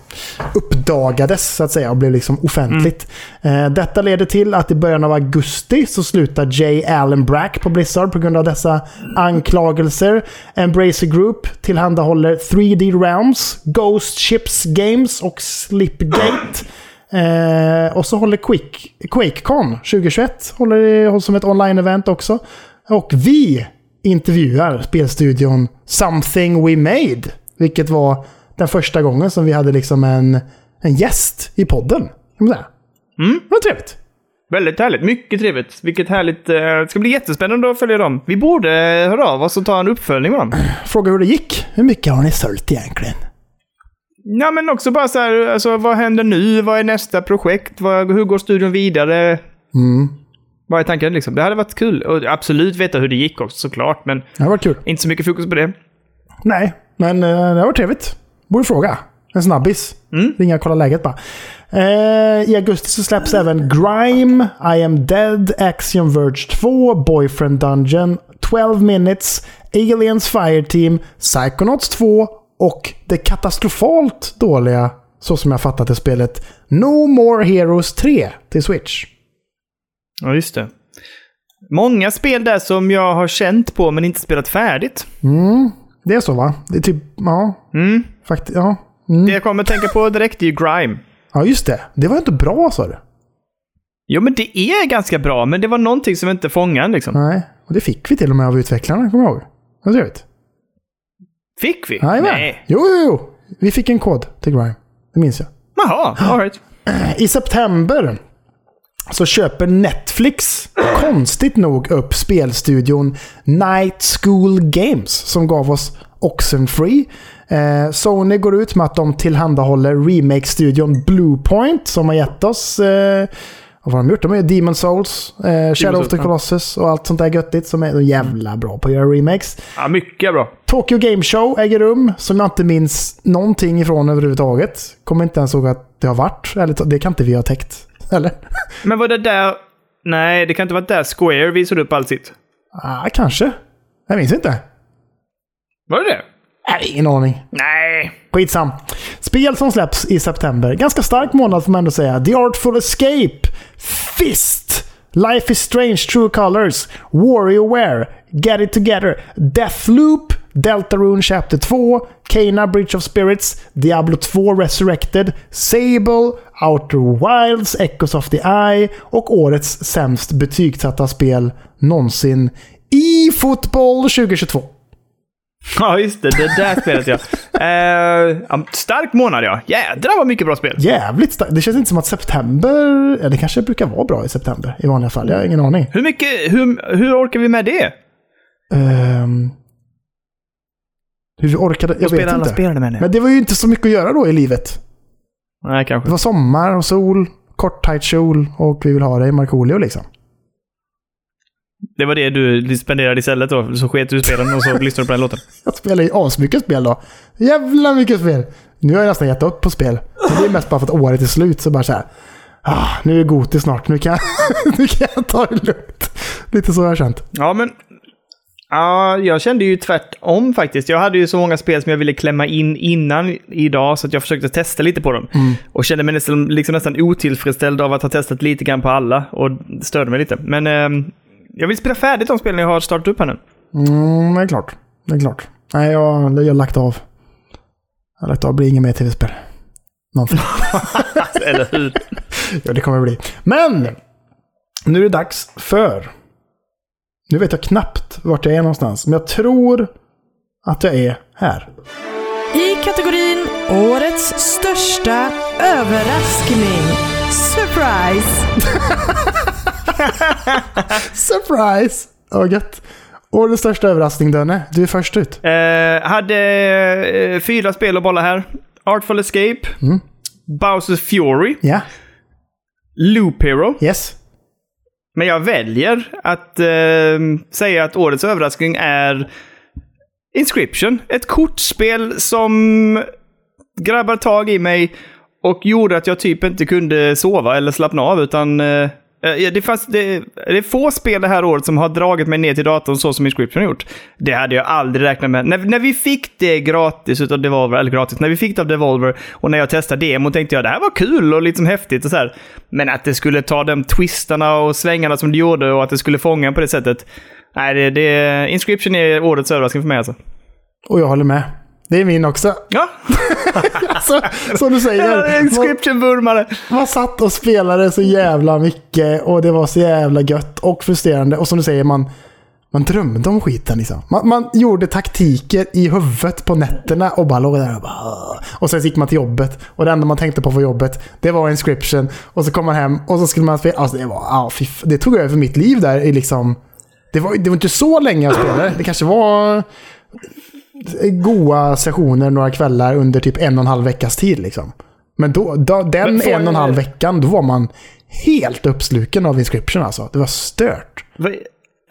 uppdagades så att säga och blev liksom offentligt. Mm. detta leder till att i början av augusti så slutar J. Allen Brack på Blizzard på grund av dessa anklagelser. Embracer Group tillhandahåller 3D Realms, Ghost Ships Games och Slipgate. Eh, och så håller Quick, QuakeCon 2021 håller, som ett online-event också. Och vi intervjuar spelstudion Something We Made. Vilket var den första gången som vi hade liksom en, en gäst i podden. Kan man säga. Mm. Det var trevligt. Väldigt härligt. Mycket trevligt. Vilket härligt. eh, Det ska bli jättespännande att följa dem. Vi borde eh, höra av oss och ta en uppföljning med dem. Fråga hur det gick. Hur mycket har ni sålt egentligen? Ja, men också bara så här, alltså, vad händer nu? Vad är nästa projekt? Vad, hur går studion vidare? Vad är tanken liksom? Det hade varit kul. Och absolut veta hur det gick också såklart, men Det har varit kul. inte så mycket fokus på det. Nej, men eh, det har varit trevligt. Borde fråga. En snabbis. Ringa och kolla läget bara. Eh, I augusti så släpps även Grime, I am dead, Axiom Verge 2, Boyfriend Dungeon, 12 minutes, Aliens Fireteam, Psychonauts 2 och det katastrofalt dåliga, så som jag fattat det spelet, No More Heroes 3 till Switch. Ja, just det. Många spel där som jag har känt på men inte spelat färdigt. Det är så va? Det är typ, ja. Mm. Faktiskt, ja. Det jag kommer att tänka på direkt är ju Grime. Ja, just det. Det var inte bra sa du. Jo, men det är ganska bra, men det var någonting som inte fångade liksom. Nej, och det fick vi till och med av utvecklarna, kommer jag ihåg. Vad trevligt. Fick vi? Jajamän. Nej. Jo, jo, jo. Vi fick en kod till Grime. Det minns jag. Jaha, alright. I september så köper Netflix konstigt nog upp spelstudion Night School Games som gav oss Oxenfree. Eh, Sony går ut med att de tillhandahåller remake-studion Bluepoint som har gett oss eh, vad har de gjort? De har Demon Souls, eh, Shadow of the. Colossus och allt sånt där göttigt som är jävla bra på att göra remakes. Ja, mycket bra. Tokyo Game Show äger rum, som jag inte minns någonting ifrån överhuvudtaget. Kommer inte ens ihåg att det har varit. Eller det kan inte vi ha täckt. Eller? Men var det där... Nej, det kan inte vara där Square visade upp allt sitt. Ah, kanske. Jag minns inte. Var det det? Nej, ingen aning. Nej. Skitsam. Spel som släpps i september. Ganska stark månad får man ändå säga. The Artful Escape. Fist. Life is Strange True Colors. WarioWare. Get It Together. Deathloop. Deltarune Chapter 2. Kena Bridge of Spirits. Diablo 2 Resurrected. Sable. Outer Wilds. Echoes of the Eye. Och årets sämst betygsatta spel någonsin. i fotboll 2022. Ja, just det. Det där spelet ja. (laughs) Eh. Stark månad ja. Jädrar vad mycket bra spel. Jävligt starkt. Det känns inte som att september... Ja, det kanske brukar vara bra i september i vanliga fall. Jag har ingen aning. Hur mycket... Hur, hur orkar vi med det? Ehm, hur vi orkade... Jag vet inte. menar jag. Men det var ju inte så mycket att göra då i livet. Nej, kanske. Det var sommar och sol, kort tight kjol och vi vill ha det i Markoolio liksom. Det var det du spenderade istället då. Så sket du i spelen och så lyssnade du på den låten. (laughs) Jag spelar ju asmycket spel då. Jävla mycket spel! Nu har jag nästan gett upp på spel. Men det är mest bara för att året är slut så bara så här. Ah, nu är Goti snart, nu kan, (laughs) nu kan jag ta det lugnt. Lite så har jag känt. Ja, men... Ja, jag kände ju tvärtom faktiskt. Jag hade ju så många spel som jag ville klämma in innan idag, så att jag försökte testa lite på dem. Och kände mig nästan, liksom nästan otillfredsställd av att ha testat lite grann på alla. Och det störde mig lite. Men ehm, jag vill spela färdigt de spelen jag har startat upp här nu. Mm, det är klart. Det är klart. Nej, jag, jag har lagt av. Jag har lagt av. Det blir inget mer tv-spel. Någonting. (laughs) Eller hur? (laughs) ja, det kommer bli. Men! Nu är det dags för... Nu vet jag knappt vart jag är någonstans. Men jag tror att jag är här. I kategorin Årets största överraskning. Surprise! (laughs) Surprise! Ja, gött. Och den största överraskning, Dönne. Du är först ut. Eh, hade eh, fyra spel att bolla här. Artful Escape. Bowser's Fury. Ja. Loop Hero. Yes. Men jag väljer att eh, säga att årets överraskning är Inscription. Ett kortspel som grabbar tag i mig och gjorde att jag typ inte kunde sova eller slappna av. Utan eh, Eh, det, fanns, det, det är få spel det här året som har dragit mig ner till datorn så som Inscription har gjort. Det hade jag aldrig räknat med. När, när vi fick det gratis utav Devolver, eller gratis, när vi fick det av Devolver och när jag testade demon tänkte jag det här var kul och liksom häftigt och så här. Men att det skulle ta de twistarna och svängarna som det gjorde och att det skulle fånga en på det sättet. Nej, det, det, Inscription är årets överraskning för mig alltså. Och jag håller med. Det är min också. Ja, (laughs) Så, som du säger. Inscription-vurmare. man satt och spelade så jävla mycket och det var så jävla gött och frustrerande. Och som du säger, man, man drömde om skiten liksom. Man, man gjorde taktiker i huvudet på nätterna och bara låg där och bara... Och sen gick man till jobbet och det enda man tänkte på på jobbet, det var inscription. Och så kom man hem och så skulle man spela. Alltså det var... Ja, fy, f- det tog över mitt liv där i liksom... Det var, det var inte så länge jag spelade. Det kanske var goa sessioner några kvällar under typ en och en halv veckas tid. Liksom. Men då, då, den Men en och en halv veckan, då var man helt uppsluken av inscription alltså. Det var stört. Va-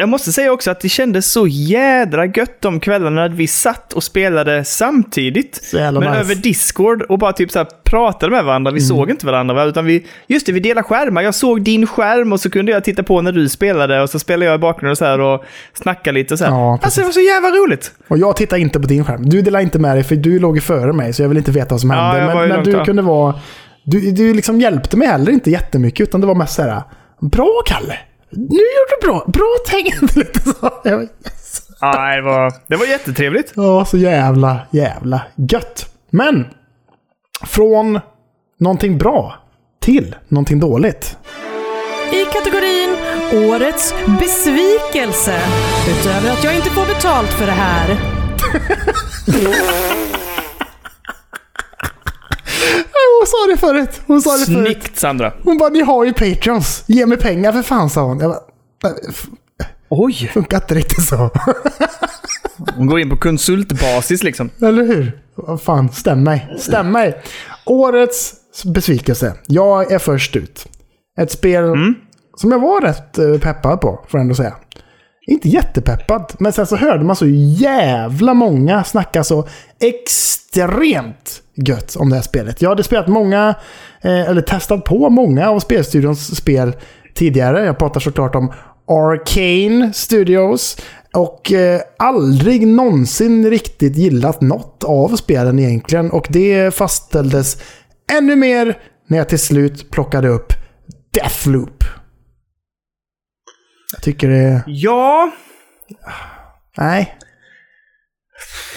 Jag måste säga också att det kändes så jädra gött de kvällarna när vi satt och spelade samtidigt. Så men nice. över Discord och bara typ så här pratade med varandra. Vi såg inte varandra, va? utan vi... Just det, vi delade skärmar. Jag såg din skärm och så kunde jag titta på när du spelade och så spelade jag i bakgrunden och så här och snackade lite och så här. Ja, alltså det var så jävla roligt. Och jag tittar inte på din skärm. Du delar inte med dig för du låg före mig så jag vill inte veta vad som Ja, hände. Men, men du fram. kunde vara... Du, du liksom hjälpte mig heller inte jättemycket utan det var mest såhär... Bra Kalle! Nu gjorde du bra! Bra tänkt! (laughs) Lite så. Yes. Ja, det, var, det var jättetrevligt. Ja, så jävla, jävla gött. Men, från någonting bra till någonting dåligt. I kategorin Årets besvikelse. Utöver att jag inte får betalt för det här. (laughs) Hon sa det förut. Hon sa det förut. Snyggt Sandra. Hon bara, ni har ju Patreons. Ge mig pengar för fan, sa hon. Jag bara, "Nej, f- Oj! funkar inte riktigt så. (laughs) Hon går in på konsultbasis liksom. Eller hur? Fan, stäm mig. Stäm mig. Årets besvikelse. Jag är först ut. Ett spel som jag var rätt eh, peppad på, får jag ändå säga. Inte jättepeppad, men sen så hörde man så jävla många snacka så extremt gött om det här spelet. Jag hade spelat många, eh, eller testat på många av Spelstudions spel tidigare. Jag pratar såklart om Arcane Studios. Och eh, aldrig någonsin riktigt gillat något av spelen egentligen. Och det fastställdes ännu mer när jag till slut plockade upp Deathloop. Jag tycker det... Ja, Nej.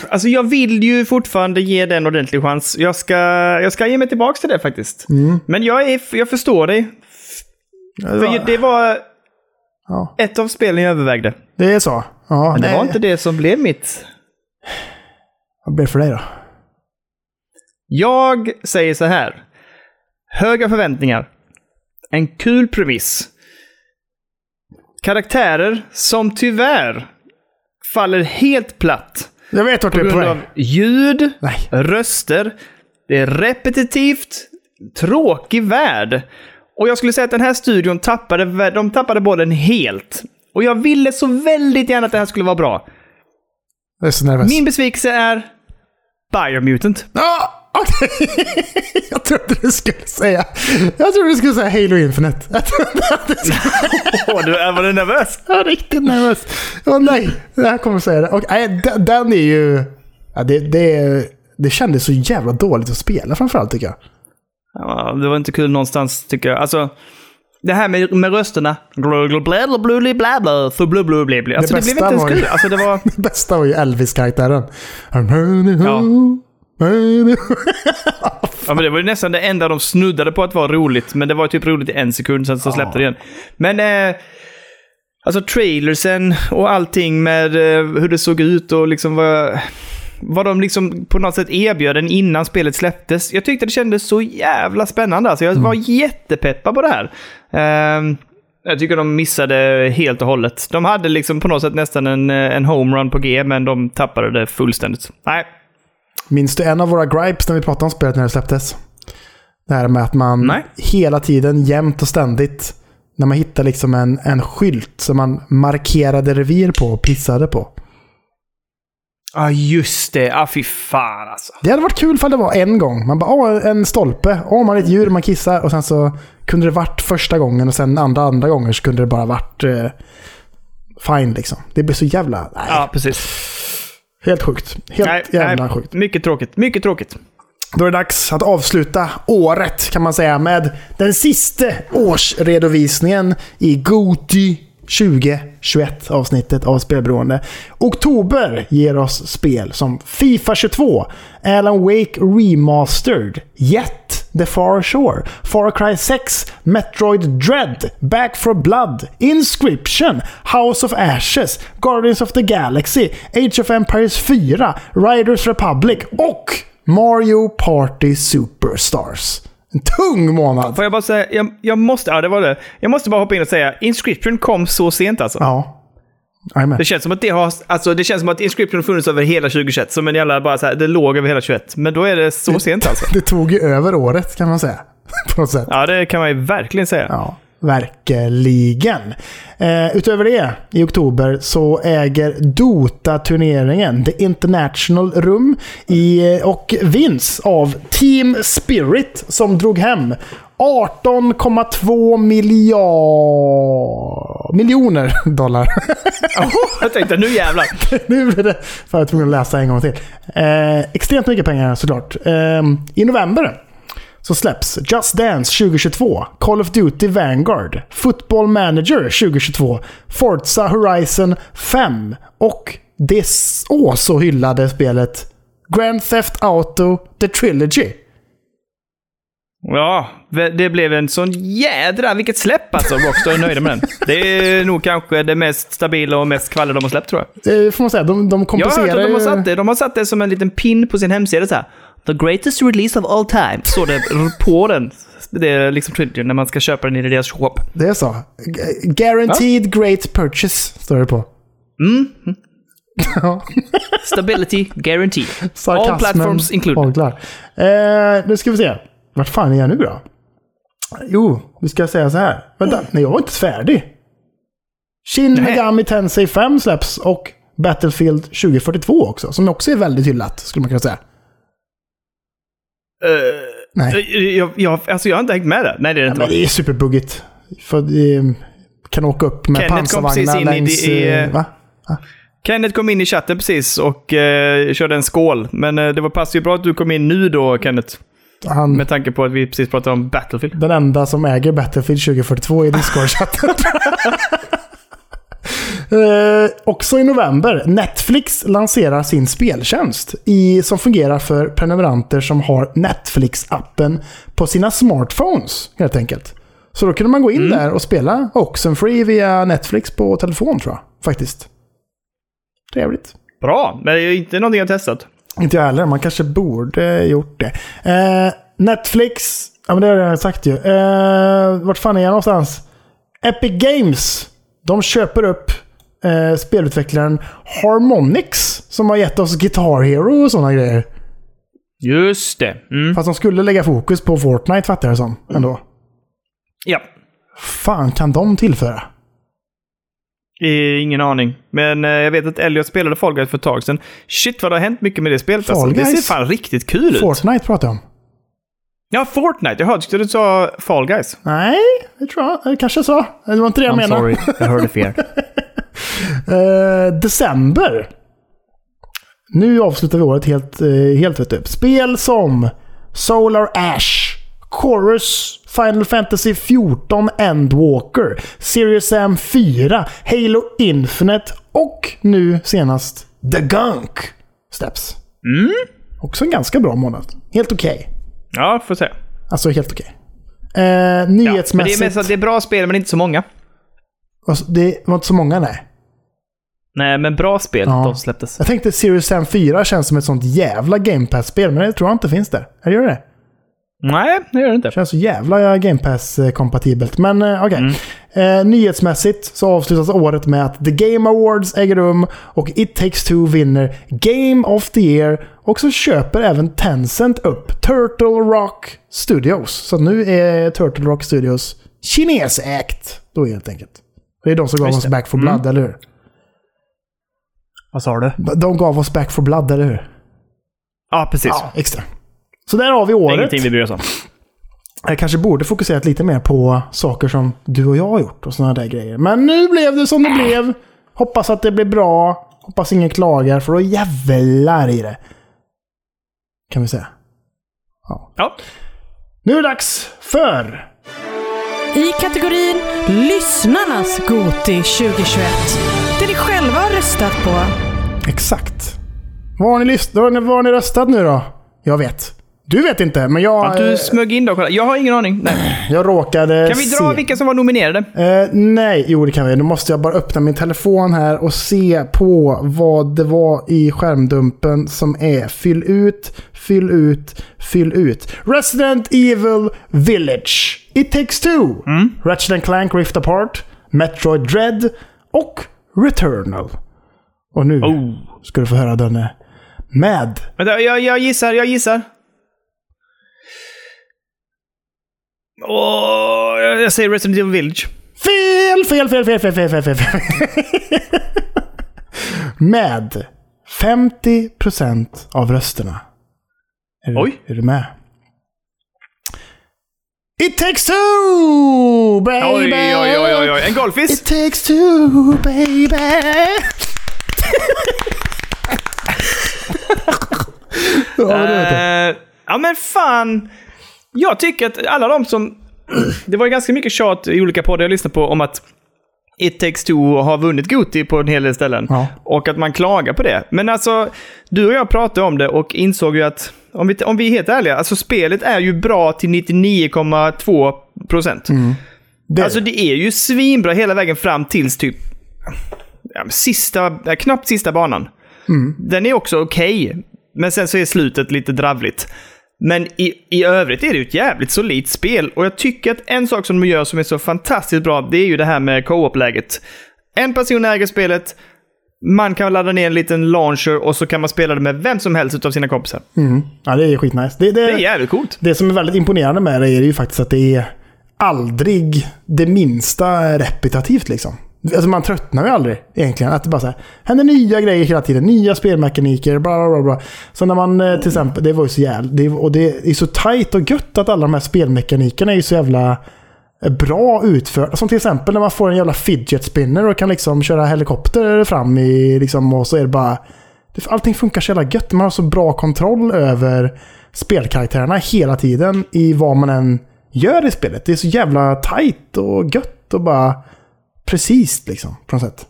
alltså jag vill ju fortfarande ge den en ordentlig chans. Jag ska, jag ska ge mig tillbaka till det faktiskt. Men jag, är, jag förstår dig. För det var Ja. ett av spelen jag övervägde. Det är så? Ja, Men det nej. var inte det som blev mitt. Vad det för dig då? Jag säger så här. Höga förväntningar. En kul premiss. Karaktärer som tyvärr faller helt platt Jag vet vart du är på väg. av ljud, Nej. röster. Det är repetitivt, tråkig värld. Och jag skulle säga att den här studion tappade, de tappade bollen helt. Och jag ville så väldigt gärna att det här skulle vara bra. Jag är så nervös. Min besvikelse är Biomutant. Okej. (laughs) jag trodde du skulle säga... Jag trodde du skulle säga Halo Infinite. Jag trodde att du skulle... Åh, du var du nervös? Jag är riktigt nervös. Åh nej, det här kommer att säga det. Och, nej, den, är ju... Ja, det, det, det kändes så jävla dåligt att spela framförallt tycker jag. Ja, det var inte kul någonstans tycker jag. Alltså, det här med, med rösterna. Alltså, det, blev inte ens var kul. Alltså, det var... (laughs) Det bästa var ju Elvis-karaktären. Ja, (laughs) men det var ju nästan det enda de snuddade på att vara roligt. Men det var typ roligt i en sekund, sen så släppte det igen. Men... Eh, alltså trailersen och allting med eh, hur det såg ut och liksom vad... Vad de liksom på något sätt erbjöd en innan spelet släpptes. Jag tyckte det kändes så jävla spännande. Alltså jag var jättepeppad på det här. Ehm, jag tycker de missade helt och hållet. De hade liksom på något sätt nästan en, eh, en homerun på G, men de tappade det fullständigt. Nej, Minns du en av våra gripes när vi pratade om spelet när det släpptes? Det här med att man Nej. hela tiden, jämt och ständigt, när man hittar liksom en, en skylt som man markerade revir på och pissade på. Ja, just det. Ah, fy fan alltså. Det hade varit kul ifall det var en gång. Man bara, åh, en stolpe. Åh, man är ett djur, man kissar. Och sen så kunde det varit första gången och sen andra andra gånger så kunde det bara varit eh, fine liksom. Det blir så jävla... Nej, Ja, precis. Helt sjukt. Helt Nej, jävla nej, sjukt. Mycket tråkigt. Mycket tråkigt. Då är det dags att avsluta året kan man säga med den sista årsredovisningen i GOTY 2021 avsnittet av Spelberoende. Oktober ger oss spel som Fifa 22, Alan Wake Remastered, Jet, The Far Shore, Far Cry 6, Metroid Dread, Back for Blood, Inscription, House of Ashes, Guardians of the Galaxy, Age of Empires 4, Riders Republic och Mario Party Superstars. En tung månad. Får jag bara säga, jag, jag måste, ja det var det. Jag måste bara hoppa in och säga, Inscription kom så sent alltså. Ja. Jajamän. Det känns som att det har, alltså det känns som att Inscription har funnits över hela 2021. Som en jävla, bara så här, det låg över hela 21. Men då är det så sent alltså. (laughs) Det tog ju över året kan man säga. (laughs) På något sätt. Ja, det kan man ju verkligen säga. Ja, verkligen. Eh, utöver det, i oktober så äger Dota-turneringen The International rum i, eh, och vinns av Team Spirit som drog hem 18,2 miljard... miljoner dollar. Jag tänkte, nu jävlar. (laughs) nu blir det för jag var tvungen att läsa en gång till. Eh, extremt mycket pengar såklart. Eh, I november så släpps Just Dance 2022, Call of Duty Vanguard, Football Manager 2022, Forza Horizon 5 och det åh så hyllade spelet Grand Theft Auto The Trilogy. Ja, det blev en sån jädra... Vilket släpp alltså. Rockstar är nöjda med den. Det är nog kanske det mest stabila och mest kvaller de har släppt tror jag. Det får man säga. De, de Jag har kompenserar hört att de har satt det. De har satt det som en liten pin på sin hemsida så här. The greatest release of all time. Står det på den. Det är liksom Trilogy när man ska köpa den i deras shop. Det är så. Guaranteed great purchase, står det på. Stability guaranteed. All platforms included. haglar. Eh, nu ska vi se. Vart fan är jag nu då? Jo, vi ska säga så här. Vänta, nej jag var inte färdig. Shin Nej. Megami Tensei 5 släpps och Battlefield 2042 också. Som också är väldigt hyllat, skulle man kunna säga. Nej. Eh, Jag, jag, alltså jag har inte hängt med där. Nej, det är det inte. Men det är superbuggigt. För det kan åka upp med Kenneth pansarvagnar in i längs... i, eh, eh, va? Kenneth kom in i chatten precis och eh, körde en skål. Men eh, det var passade ju bra att du kom in nu då, Kenneth. Han, Med tanke på att vi precis pratade om Battlefield. den enda som äger Battlefield 2042 i Discord-chatten. (laughs) eh, också i november, Netflix lanserar sin speltjänst i, som fungerar för prenumeranter som har Netflix-appen på sina smartphones, helt enkelt. Så då kunde man gå in där och spela Oxenfree via Netflix på telefon, tror jag. Faktiskt. Trevligt. Bra, men det är inte någonting jag testat. Inte jag heller. Man kanske borde gjort det. Eh, Netflix. Ja, men det har jag redan sagt ju. Eh, vart fan är jag någonstans? Epic Games. De köper upp eh, spelutvecklaren Harmonix. Som har gett oss Guitar Hero och sådana grejer. Just det. Mm. Fast de skulle lägga fokus på Fortnite fattar jag det som. Ändå. Ja. fan kan de tillföra? Ingen aning. Men eh, jag vet att Elliot spelade Fall Guys för ett tag sedan. Shit vad det har hänt mycket med det spelet. Alltså. Fall Det ser fan riktigt kul ut. Fortnite pratar jag om. Ja, Fortnite. Jag hörde att du sa Fall Guys. Nej, det tror jag. Det kanske så. Det var inte det jag I'm menade. sorry, jag hörde fel. (laughs) Eh, december. Nu avslutar vi året helt, eh, helt vet du. Spel som Solar Ash, Chorus, Final Fantasy 14 Endwalker, Serious Sam 4, Halo Infinite och nu senast The Gunk släpps. Mm. Också en ganska bra månad. Helt okej. Ja, får se. Alltså helt okej. Eh, Ja, men det är nyhetsmässigt. mest att det är bra spel, men inte så många. alltså, det var inte så många nej. Nej, men bra spel, Ja. de släpptes. Jag tänkte Serious Sam 4 känns som ett sånt jävla Game Pass-spel, men det tror jag inte finns där. Eller gör det? Nej, det gör det inte. Känns så jävla Game Pass-kompatibelt. Men eh, okej. Eh, nyhetsmässigt så avslutas året med att The Game Awards äger rum och It takes two vinner Game of the Year. Och så köper även Tencent upp Turtle Rock Studios. Så nu är Turtle Rock Studios kinesägt då helt enkelt. Det är de som gav Just oss det. Back for Blood, eller hur? Vad sa du? De gav oss Back for Blood, eller hur? Ja, precis. Ja, extra. Så där har vi året. ingenting vi bryr oss om. Jag kanske borde fokuserat lite mer på saker som du och jag har gjort och sådana där grejer. Men nu blev det som det blev. Hoppas att det blir bra. Hoppas ingen klagar, för då jävlar i det. Kan vi säga. Ja. Nu är det dags för... I kategorin Lyssnarnas Goti 2021. Det ni själva har röstat på. Exakt. Vad har ni, vad har ni röstat nu då? Jag vet. Du vet inte, men jag, Ja, du eh, smög in då. kolla. Jag har ingen aning. Nej. jag råkade Kan vi dra se. vilka som var nominerade? Eh, nej, jo det kan vi. Nu måste jag bara öppna min telefon här och se på vad det var i skärmdumpen som är fyll ut, fyll ut, fyll ut. Resident Evil Village, It takes two, Ratchet and Clank Rift Apart, Metroid Dread och Returnal. Och nu Oh. ska du få höra den eh, med Vänta, jag, jag gissar, jag gissar. Oh, jag säger Resident Evil Village. Fel, fel, fel, fel, fel, fel, fel, fel. Med 50% av rösterna. Är, Oj! Är du med? It takes two, baby! Oj, oj, oj, oj, oj. En golfis! It takes two, baby! (laughs) ja. Uh, ja, men fan. Jag tycker att alla de som... (clears throat) Det var ju ganska mycket tjat i olika poddar jag lyssnade på om att It takes two har vunnit Goti på en hel del ställen. Ja. Och att man klagar på det. Men alltså, du och jag pratade om det och insåg ju att, om vi, om vi är helt ärliga, alltså spelet är ju bra till 99,2 procent. Det, Alltså det är ju svinbra hela vägen fram tills typ ja, sista, ja, knappt sista banan. Den är också okej, men sen så är slutet lite dravligt. Men i, i övrigt är det ju ett jävligt solidt spel och jag tycker att en sak som de gör som är så fantastiskt bra, det är ju det här med co-op-läget. En person äger spelet, man kan ladda ner en liten launcher och så kan man spela det med vem som helst av sina kompisar. ja, det är skitnice. Det, det, Det är jävligt coolt. Det som är väldigt imponerande med det är ju faktiskt att det är aldrig det minsta repetitivt liksom. Alltså man tröttnar ju aldrig egentligen. Att det bara så här, händer nya grejer hela tiden. Nya spelmekaniker, bla bla bla. Så när man eh, till exempel, det var ju så jävla... Det, och det är så tight och gött att alla de här spelmekanikerna är ju så jävla eh, bra utförda. Som till exempel när man får en jävla fidget spinner och kan liksom köra helikopter fram i liksom och så är det bara... Allting funkar så jävla gött. Man har så bra kontroll över spelkaraktärerna hela tiden i vad man än gör i spelet. Det är så jävla tight och gött och bara precis liksom på något sätt.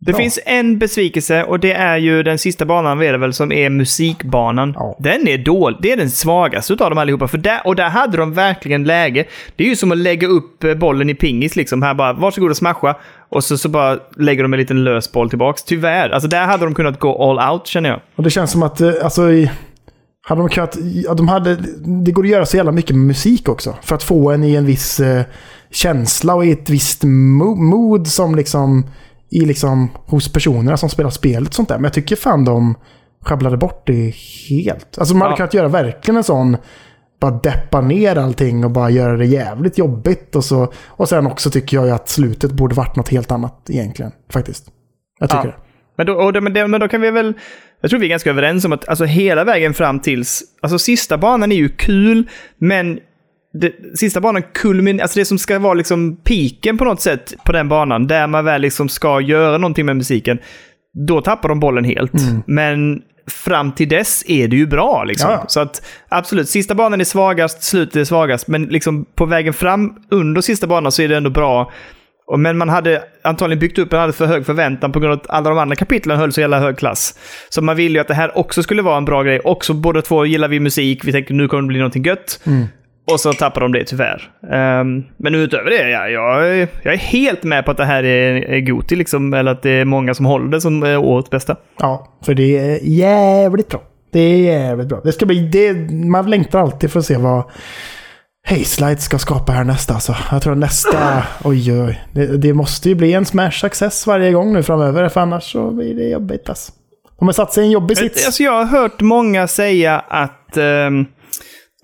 Det Ja. finns en besvikelse och det är ju den sista banan är det väl som är musikbanan. Ja. Den är dålig. Det är den svagaste utav dem allihopa. För där, och där hade de verkligen läge. Det är ju som att lägga upp eh, bollen i pingis liksom. Här bara, varsågod och smasha. Och så, så bara lägger de en liten lös boll tillbaks. Tyvärr. Alltså där hade de kunnat gå all out känner jag. Och det känns som att, eh, alltså, i- hade de kunnat, ja, de hade, det går att göra så jävla mycket med musik också. För att få en i en viss eh, känsla och i ett visst mo- mood som liksom, i liksom, hos personerna som spelar spelet och sånt där. Men jag tycker fan de sjabblade bort det helt. Alltså man hade Ja. kunnat göra verkligen en sån, bara deppa ner allting och bara göra det jävligt jobbigt. Och, så, och sen också tycker jag ju att slutet borde varit något helt annat egentligen. Faktiskt. Jag tycker Ja. det. Men då, det, men, det, men då kan vi väl... Jag tror vi är ganska överens om att alltså, hela vägen fram tills... Alltså sista banan är ju kul, men det, sista banan kulmin... Alltså det som ska vara liksom piken på något sätt på den banan, där man väl liksom ska göra någonting med musiken, då tappar de bollen helt. Men fram till dess är det ju bra. Liksom. Ja. Så att absolut, sista banan är svagast, slutet är svagast, men liksom på vägen fram under sista banan så är det ändå bra. Men man hade antagligen byggt upp en alldeles för hög förväntan på grund av att alla de andra kapitlen höll så jävla hög klass. Så man ville ju att det här också skulle vara en bra grej. Också båda två gillar vi musik, vi tänkte nu kommer det bli någonting gött. Och så tappar de det tyvärr. Ehm, men utöver det, ja, jag, är- jag är helt med på att det här är, är Goti, liksom, eller att det är många som håller det som årets bästa. Ja, för det är jävligt bra. Det är jävligt bra. Det ska bli, det, man längtar alltid för att se vad Hazelight ska skapa här nästa. Alltså. Jag tror nästa... Oj, oj. Det, det måste ju bli en smash success varje gång nu framöver. För annars så blir det jobbigt. Alltså. De har satt sig i en jobbig sits. Alltså, jag har hört många säga att... ehm,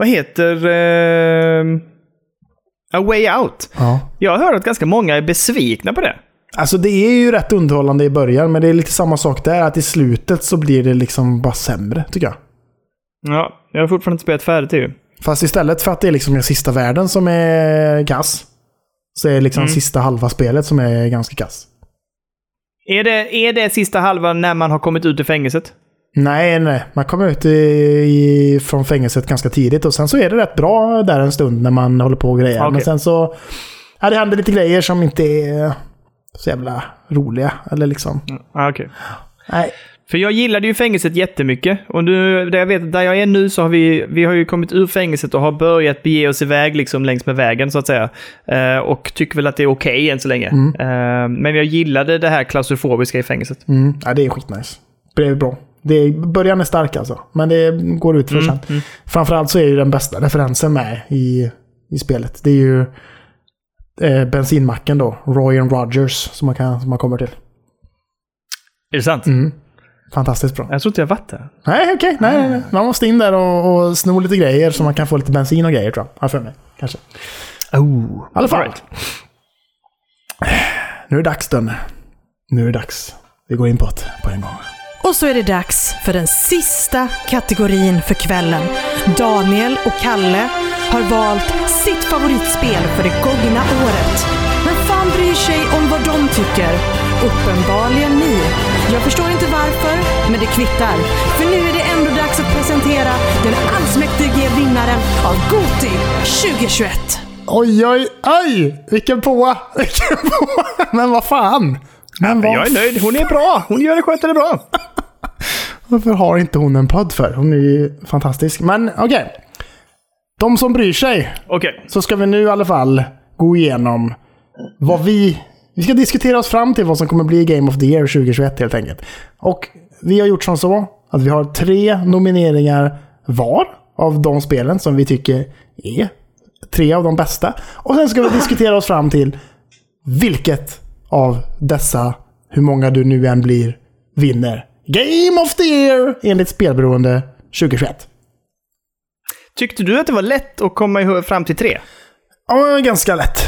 vad heter... ehm, A Way Out. Ja. Jag har hört att ganska många är besvikna på det. Alltså det är ju rätt underhållande i början. Men det är lite samma sak där. Att i slutet så blir det liksom bara sämre, tycker jag. Ja, jag har fortfarande inte spelat färdigt ju. Fast istället för att det är liksom den sista världen som är kass. Så är det liksom sista halva spelet som är ganska kass. Är det, är det sista halvan när man har kommit ut ur fängelset? Nej, nej. Man kommer ut i, i, från fängelset ganska tidigt och sen så är det rätt bra där en stund när man håller på och grejer. Okej. Men sen så... Ja, det händer lite grejer som inte är så jävla roliga. Eller liksom... Ah, okej. Nej. För jag gillade ju fängelset jättemycket. Och nu, där jag vet, där jag är nu så har vi, vi har ju kommit ur fängelset och har börjat bege oss iväg liksom längs med vägen så att säga. Eh, och tycker väl att det är okej än så länge. Eh, men jag gillade det här klaustrofobiska i fängelset. Mm. Ja, det är skitnice. Det är bra. Det är, början är stark alltså. Men det går ut för Mm, sen. Framförallt så är ju den bästa referensen med i, i spelet. Det är ju eh, bensinmacken då. Roy and Rogers som man, kan, som man kommer till. Är det sant? Fantastiskt bra. Jag tror inte jag varit där. Nej, okej. Nej, nej, nej. Man måste in där och, och sno lite grejer så man kan få lite bensin och grejer tror jag. Har för mig. Kanske. Oh. I alla fall. Alright. Nu är det dags Dönne. Nu är det dags. Vi går in på det på en gång. Och så är det dags för den sista kategorin för kvällen. Daniel och Kalle har valt sitt favoritspel för det gångna året. Men fan bryr sig om vad de tycker? Uppenbarligen ni. Jag förstår inte varför, men det kvittar. För nu är det ändå dags att presentera den allsmäktige vinnaren av Goti 2021. Oj, oj, oj! Vilken påa! (laughs) Vilken påa! Men vad fan! Men Men vad jag är nöjd. Hon är bra. Hon gör det, sköter det bra. Varför har inte hon en podd för? Hon är ju fantastisk. Men okej. De som bryr sig. Okej. Så ska vi nu i alla fall gå igenom vad vi... Vi ska diskutera oss fram till vad som kommer bli Game of the Year 2021 helt enkelt. Och vi har gjort som så att vi har tre nomineringar var av de spelen som vi tycker är tre av de bästa. Och sen ska vi diskutera oss fram till vilket av dessa, hur många du nu än blir, vinner Game of the Year enligt Spelberoende 2021. Tyckte du att det var lätt att komma fram till tre? Ja, ganska lätt.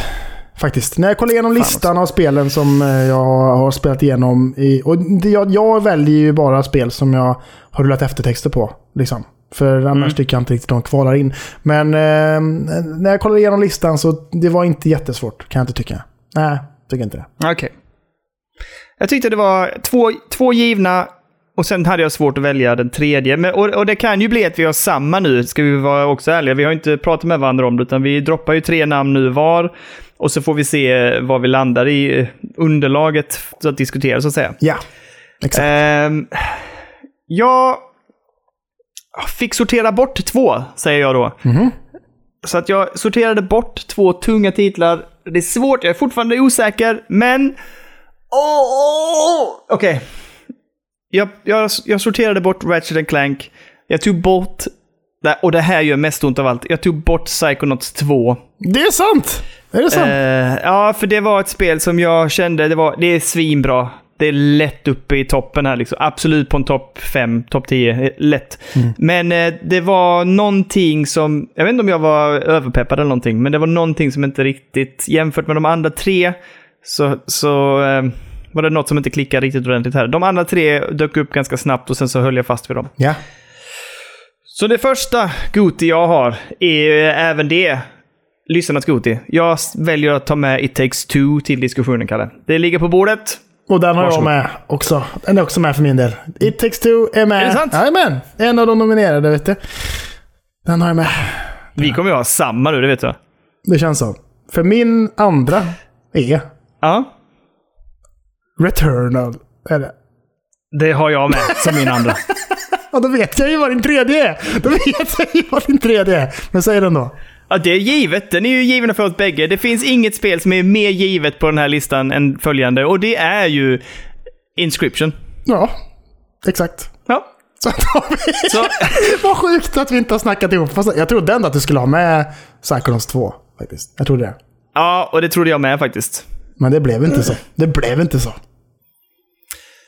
Faktiskt. När jag kollar igenom listan av spelen som eh, jag har spelat igenom. I, och jag, jag väljer ju bara spel som jag har rullat eftertexter på. Liksom. För annars tycker jag inte riktigt de kvalar in. Men eh, när jag kollar igenom listan så det var inte jättesvårt, kan jag inte tycka. Nej, tycker inte det. Okej. Jag tyckte det var två, två givna och sen hade jag svårt att välja den tredje. Men, och, och det kan ju bli att vi har samma nu, ska vi vara också ärliga. Vi har inte pratat med varandra om det, utan vi droppar ju tre namn nu var. Och så får vi se var vi landar i eh, underlaget att diskutera, så att säga. Ja, exakt. Ehm, jag fick sortera bort två, säger jag då. Så att jag sorterade bort två tunga titlar. Det är svårt, jag är fortfarande osäker, men... Åh, åh, åh. Okej. Jag, jag, jag sorterade bort Ratchet Clank. Jag tog bort... Och det här gör mest ont av allt. Jag tog bort Psychonauts 2. Det är sant! Är det sant? Eh, ja, för det var ett spel som jag kände, det, var, det är svinbra. Det är lätt uppe i toppen här liksom. Absolut på en topp 5, topp 10. eh, Lätt. Men eh, det var någonting som, jag vet inte om jag var överpeppad eller någonting, men det var någonting som inte riktigt, jämfört med de andra tre, så, så eh, var det något som inte klickade riktigt ordentligt här. De andra tre dök upp ganska snabbt och sen så höll jag fast vid dem. ja. Så det första Goti jag har är även det lyssnarnas Goti. Jag väljer att ta med It takes two till diskussionen, Kalle. Det ligger på bordet. Och den har Varsågod. jag med också. Den är också med för min del. It takes two är med. Är det sant? Jajamän! En av de nominerade, vet du. Den har jag med. Vi kommer ju ha samma nu, det vet du. Det känns så. För min andra är Ja. Returnal. Är det. Det har jag med som min andra. (laughs) Ja, då vet jag ju vad din tredje är. Då vet jag ju vad din tredje är. Men säg den då. Ja, det är givet. Den är ju given för oss bägge. Det finns inget spel som är mer givet på den här listan än följande. Och det är ju Inscription. Ja, exakt. Ja. Så har vi... Så, (laughs) Vad sjukt att vi inte har snackat ihop. Fast jag trodde ändå att du skulle ha med Psychonauts 2. Faktiskt. Jag trodde det. ja, och det trodde jag med faktiskt. Men det blev inte så. Det blev inte så.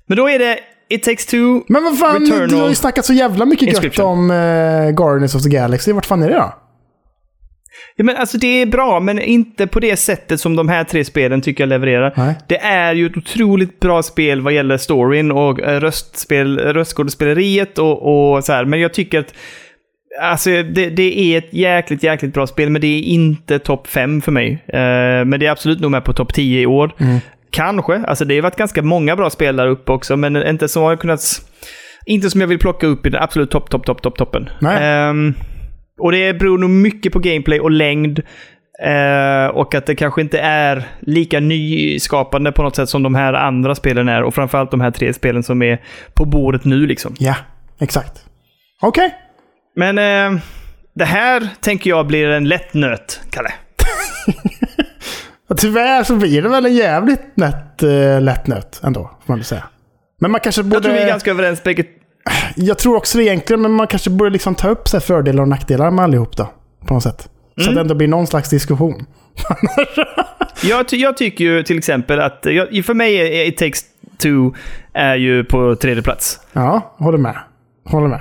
Men då är det It takes two. Men vad fan, Returnal. du har ju snackat så jävla mycket gött om uh, Guardians of the Galaxy. Vart fan är det då? Ja, men alltså det är bra, men inte på det sättet som de här tre spelen tycker jag levererar. Nej. Det är ju ett otroligt bra spel vad gäller storyn och eh, röstspel, röstskådespeleriet och, och så här. Men jag tycker att Alltså det, det är ett jäkligt, jäkligt bra spel, men det är inte topp 5 för mig. Eh, men det är absolut nog med på topp 10 i år. Kanske. Alltså det har varit ganska många bra spel där uppe också, men inte som har kunnat... Inte som jag vill plocka upp i den absolut topp, topp, topp, topp, toppen. Ehm, och det beror nog mycket på gameplay och längd. Eh, och att det kanske inte är lika nyskapande på något sätt som de här andra spelen är. Och framförallt de här tre spelen som är på bordet nu liksom. Ja, exakt. Okej. Men eh, det här tänker jag blir en lätt nöt, Kalle. (laughs) Tyvärr så blir det väl en jävligt nätt, uh, lätt nöt ändå, får man väl säga. Men man kanske borde... Jag tror vi är ganska överens bägge. (sighs) Jag tror också det egentligen, men man kanske borde liksom ta upp så fördelar och nackdelar med allihop då. På något sätt. Så Mm. att det ändå blir någon slags diskussion. (laughs) Jag, ty- jag tycker ju till exempel att, jag, för mig är It takes two är ju på tredje plats. Ja, håller med. Håller med.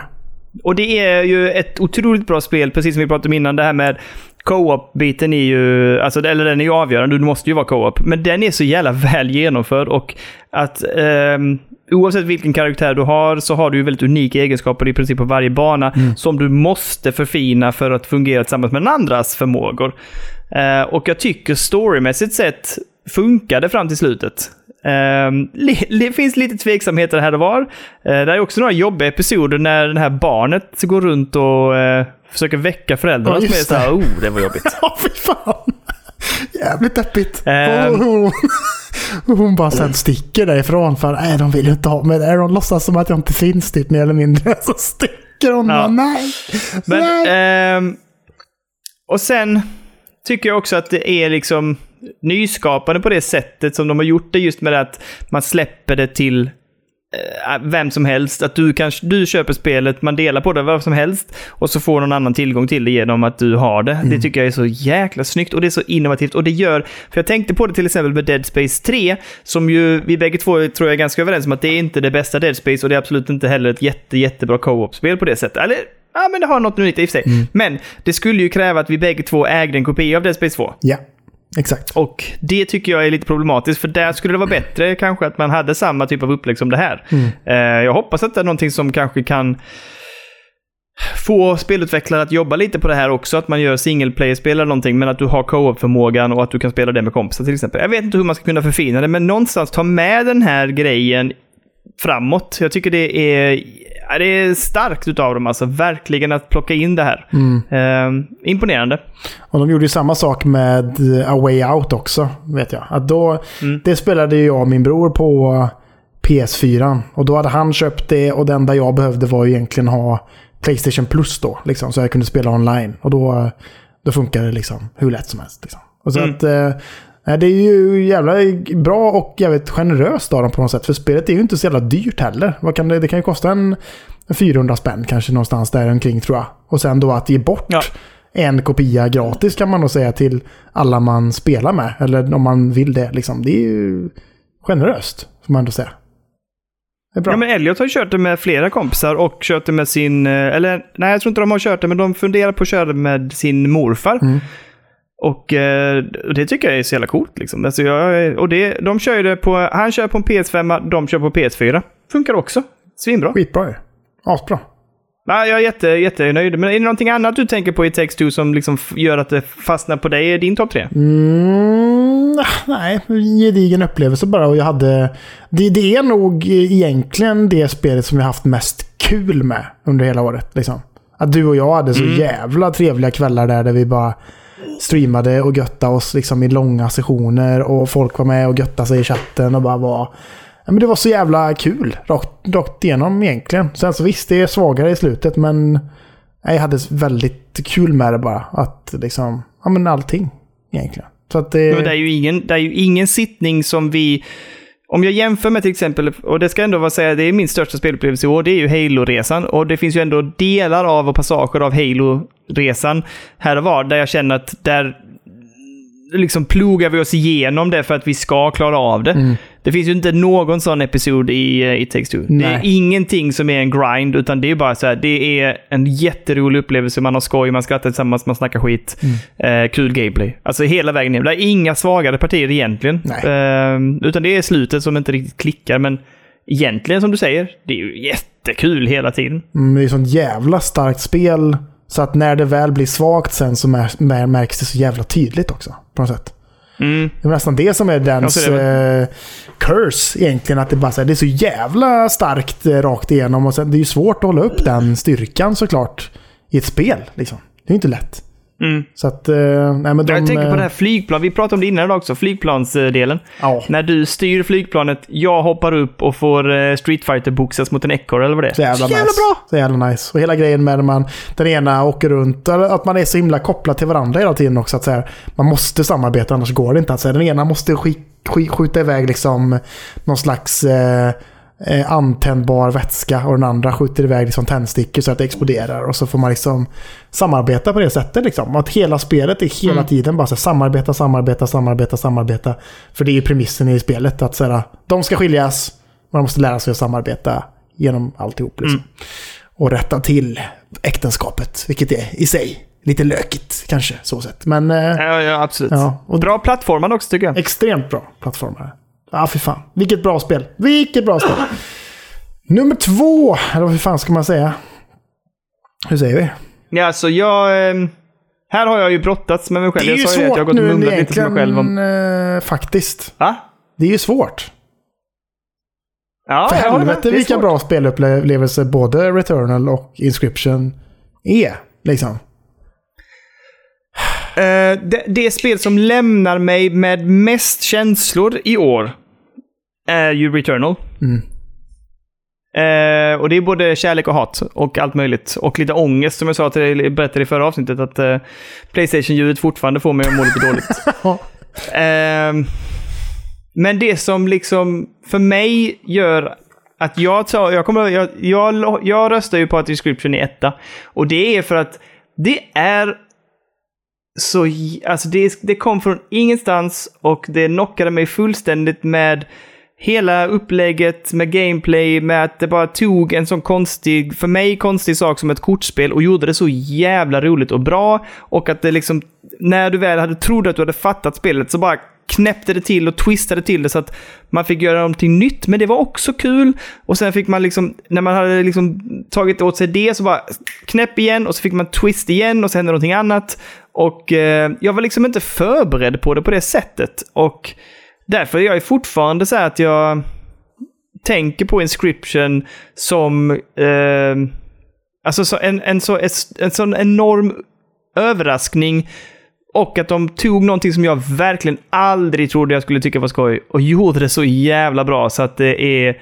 Och det är ju ett otroligt bra spel, precis som vi pratade om innan. Det här med co-op-biten är ju, alltså, eller den är ju avgörande, du måste ju vara co-op. Men den är så jävla (laughs) väl genomförd och att ehm, oavsett vilken karaktär du har så har du ju väldigt unika egenskaper i princip på varje bana som du måste förfina för att fungera tillsammans med den andras förmågor. Eh, och jag tycker storymässigt sett funkade fram till slutet. Ehm, det finns lite tveksamheter här och var. Uh, det är också några jobbiga episoder när det här barnet går runt och eh, försöker väcka föräldrarna Ja, som är så här, oh, det var jobbigt. (laughs) Ja, fy fan! Jävligt deppigt. Ehm. Och hon, bara sen sticker därifrån för nej, de vill ju inte ha mig där. De låtsas som att jag inte finns typ mer eller mindre. (laughs) Så sticker hon Ja. bara nej. Men, nej. ehm, och sen tycker jag också att det är liksom nyskapande på det sättet som de har gjort det just med att man släpper det till eh, vem som helst. Att du, kan, du köper spelet, man delar på det, vad som helst. Och så får någon annan tillgång till det genom att du har det. Det tycker jag är så jäkla snyggt och det är så innovativt. Och det gör, för jag tänkte på det till exempel med Dead Space 3, som ju vi bägge två tror jag är ganska överens om att det är inte det bästa Dead Space och det är absolut inte heller ett jätte, jättebra co-op-spel på det sättet. Eller, ja men det har något unikt i och för sig. Men det skulle ju kräva att vi bägge två ägde en kopia av Dead Space 2. Ja, exakt. Och det tycker jag är lite problematiskt, för där skulle det vara bättre kanske att man hade samma typ av upplägg som det här. Eh, jag hoppas att det är någonting som kanske kan få spelutvecklare att jobba lite på det här också, att man gör single player-spel eller någonting, men att du har co-op-förmågan och att du kan spela det med kompisar till exempel. Jag vet inte hur man ska kunna förfina det, men någonstans ta med den här grejen framåt. Jag tycker det är, ja, det är starkt utav dem, alltså verkligen att plocka in det här. Eh, imponerande. Och de gjorde ju samma sak med eh, A Way Out också, vet jag. Att då, Det spelade jag och min bror på PS4. Och då hade han köpt det och det enda jag behövde var ju egentligen ha Playstation Plus då. Liksom, så jag kunde spela online. Och då, då funkar det liksom hur lätt som helst. Liksom. Och så att, eh, det är ju jävla bra och jävligt generöst av dem på något sätt. För spelet är ju inte så jävla dyrt heller. Vad kan det, det kan ju kosta en, en 400 spänn kanske någonstans där omkring tror jag. Och sen då att ge bort Ja. en kopia gratis kan man nog säga till alla man spelar med. Eller om man vill det. Liksom. Det är ju generöst, får man ändå säga. Det är bra. Ja, men Elliot har ju kört det med flera kompisar och kört det med sin... eh, Eller nej, jag tror inte de har kört det, men de funderar på att köra det med sin morfar. Mm. Och eh, det tycker jag är så jävla coolt. Liksom. Alltså jag, och det, de kör det på... Han kör på en PS5, de kör på PS4. Funkar också. Svinbra. Skitbra ju. Asbra. Ja, jag är jätte, jättenöjd. Men är det någonting annat du tänker på i Text 2 som liksom gör att det fastnar på dig i din topp tre? Mm, nej, gedigen upplevelse bara. Och jag hade... Det, det är nog egentligen det spelet som jag haft mest kul med under hela året. Liksom. Att du och jag hade så jävla trevliga kvällar där, där vi bara streamade och göttade oss liksom i långa sessioner. Och folk var med och göttade sig i chatten och bara var... Ja, men det var så jävla kul rakt, rakt igenom egentligen. Sen så visst, det är svagare i slutet men nej, jag hade väldigt kul med det bara. Att liksom, ja men allting egentligen. Så att det... Det är, ju ingen, det är ju ingen sittning som vi... Om jag jämför med till exempel, och det ska ändå vara säga, det är min största spelupplevelse i år, det är ju Halo-resan. Och det finns ju ändå delar av och passager av Halo Halo-resan här och var, där jag känner att där liksom plogar vi oss igenom det för att vi ska klara av det. Det finns ju inte någon sån episod i uh, It takes two. Det är Nej. ingenting som är en grind, utan det är bara så här, det är en jätterolig upplevelse. Man har skoj, man skrattar tillsammans, man snackar skit. Eh, kul gameplay. Alltså hela vägen ner. Det är inga svagare partier egentligen. Nej. Eh, utan det är slutet som inte riktigt klickar, men egentligen som du säger, det är ju jättekul hela tiden. Mm, det är sånt jävla starkt spel. Så att när det väl blir svagt sen så mär- mär- märks det så jävla tydligt också. På något sätt. Mm. Det är nästan det som är dens eh, curse egentligen. Att det, bara, så här, det är så jävla starkt eh, rakt igenom. Och sen, det är ju svårt att hålla upp den styrkan såklart i ett spel. Liksom. Det är ju inte lätt. Mm. Så att, eh, nej men de... jag tänker på eh, det här flygplan. Vi pratade om det innan idag också, flygplansdelen. Ja. När du styr flygplanet, jag hoppar upp och får eh, Street Fighter boxas mot en ekorre eller vad det är. Så jävla, jävla nice. bra! Så jävla nice. Och hela grejen med när man, den ena åker runt, att man är så himla kopplad till varandra hela tiden också. Att så här, man måste samarbeta, annars går det inte. Att så här, den ena måste sk sk skjuta iväg liksom någon slags eh, eh, antändbar vätska och den andra skjuter iväg liksom tändstickor så att det exploderar. Och så får man liksom samarbeta på det sättet. Liksom. Att hela spelet är hela tiden bara så här, samarbeta, samarbeta, samarbeta, samarbeta. För det är ju premissen i spelet. Att så här, de ska skiljas, man måste lära sig att samarbeta genom alltihop. Liksom. Och rätta till äktenskapet, vilket är i sig lite lökigt kanske. så sett. Men eh, Ja, ja absolut. Ja, och- Bra plattformar också tycker jag. extremt bra plattformar. Ja, fy fan. Vilket bra spel. Vilket bra spel. Nummer två, eller vad fan ska man säga? Hur säger vi? Ja, alltså jag... ehm, här har jag ju brottats med mig själv. Det är jag ju sa ju att jag har svårt gått och nu mumlat lite för mig själv om... eh, faktiskt. Va? Det är ju svårt. Ja, För jag helvete vilka svårt. bra spelupplevelser både Returnal och Inscription är. Liksom. Eh, det, det spel som lämnar mig med mest känslor i år är ju Returnal. Eh, och det är både kärlek och hat och allt möjligt. Och lite ångest som jag sa till dig, berättade i förra avsnittet att eh, Playstation-ljudet fortfarande får mig att må lite dåligt. (laughs) Eh, men det som liksom för mig gör att jag tar, jag kommer, jag, jag, jag röstar ju på att Inscription är etta. Och det är för att det är så, alltså det, det kom från ingenstans och det knockade mig fullständigt med hela upplägget med gameplay, med att det bara tog en sån konstig, för mig konstig sak som ett kortspel och gjorde det så jävla roligt och bra. Och att det liksom, när du väl hade trodde att du hade fattat spelet så bara knäppte det till och twistade till det så att man fick göra någonting nytt, men det var också kul. Och sen fick man liksom, när man hade liksom tagit åt sig det så bara knäpp igen och så fick man twist igen och så hände någonting annat. Och eh, jag var liksom inte förberedd på det på det sättet. Och därför är jag fortfarande så här att jag tänker på Inscription som eh, alltså så en, en, så, en sån enorm överraskning och att de tog någonting som jag verkligen aldrig trodde jag skulle tycka var skoj. Och gjorde det så jävla bra så att det är...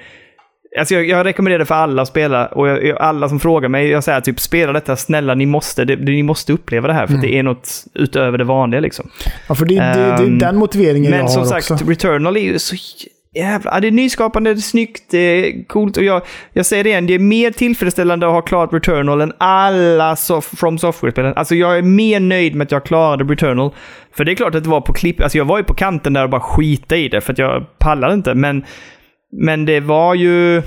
Alltså jag, jag rekommenderar det för alla att spela och jag, jag, alla som frågar mig, jag säger typ spela detta, snälla ni måste, det, ni måste uppleva det här för det är något utöver det vanliga liksom. Ja, för det, det, det är Ehm, den motiveringen jag Men har som sagt, också. Returnal är ju så jävla... Det är nyskapande, det är snyggt, det är coolt och jag, jag säger det igen, det är mer tillfredsställande att ha klarat Returnal än alla sof From Software-spelen. Alltså jag är mer nöjd med att jag klarade Returnal. För det är klart att det var på klipp, alltså jag var ju på kanten där och bara skita i det för att jag pallade inte. Men, men det var ju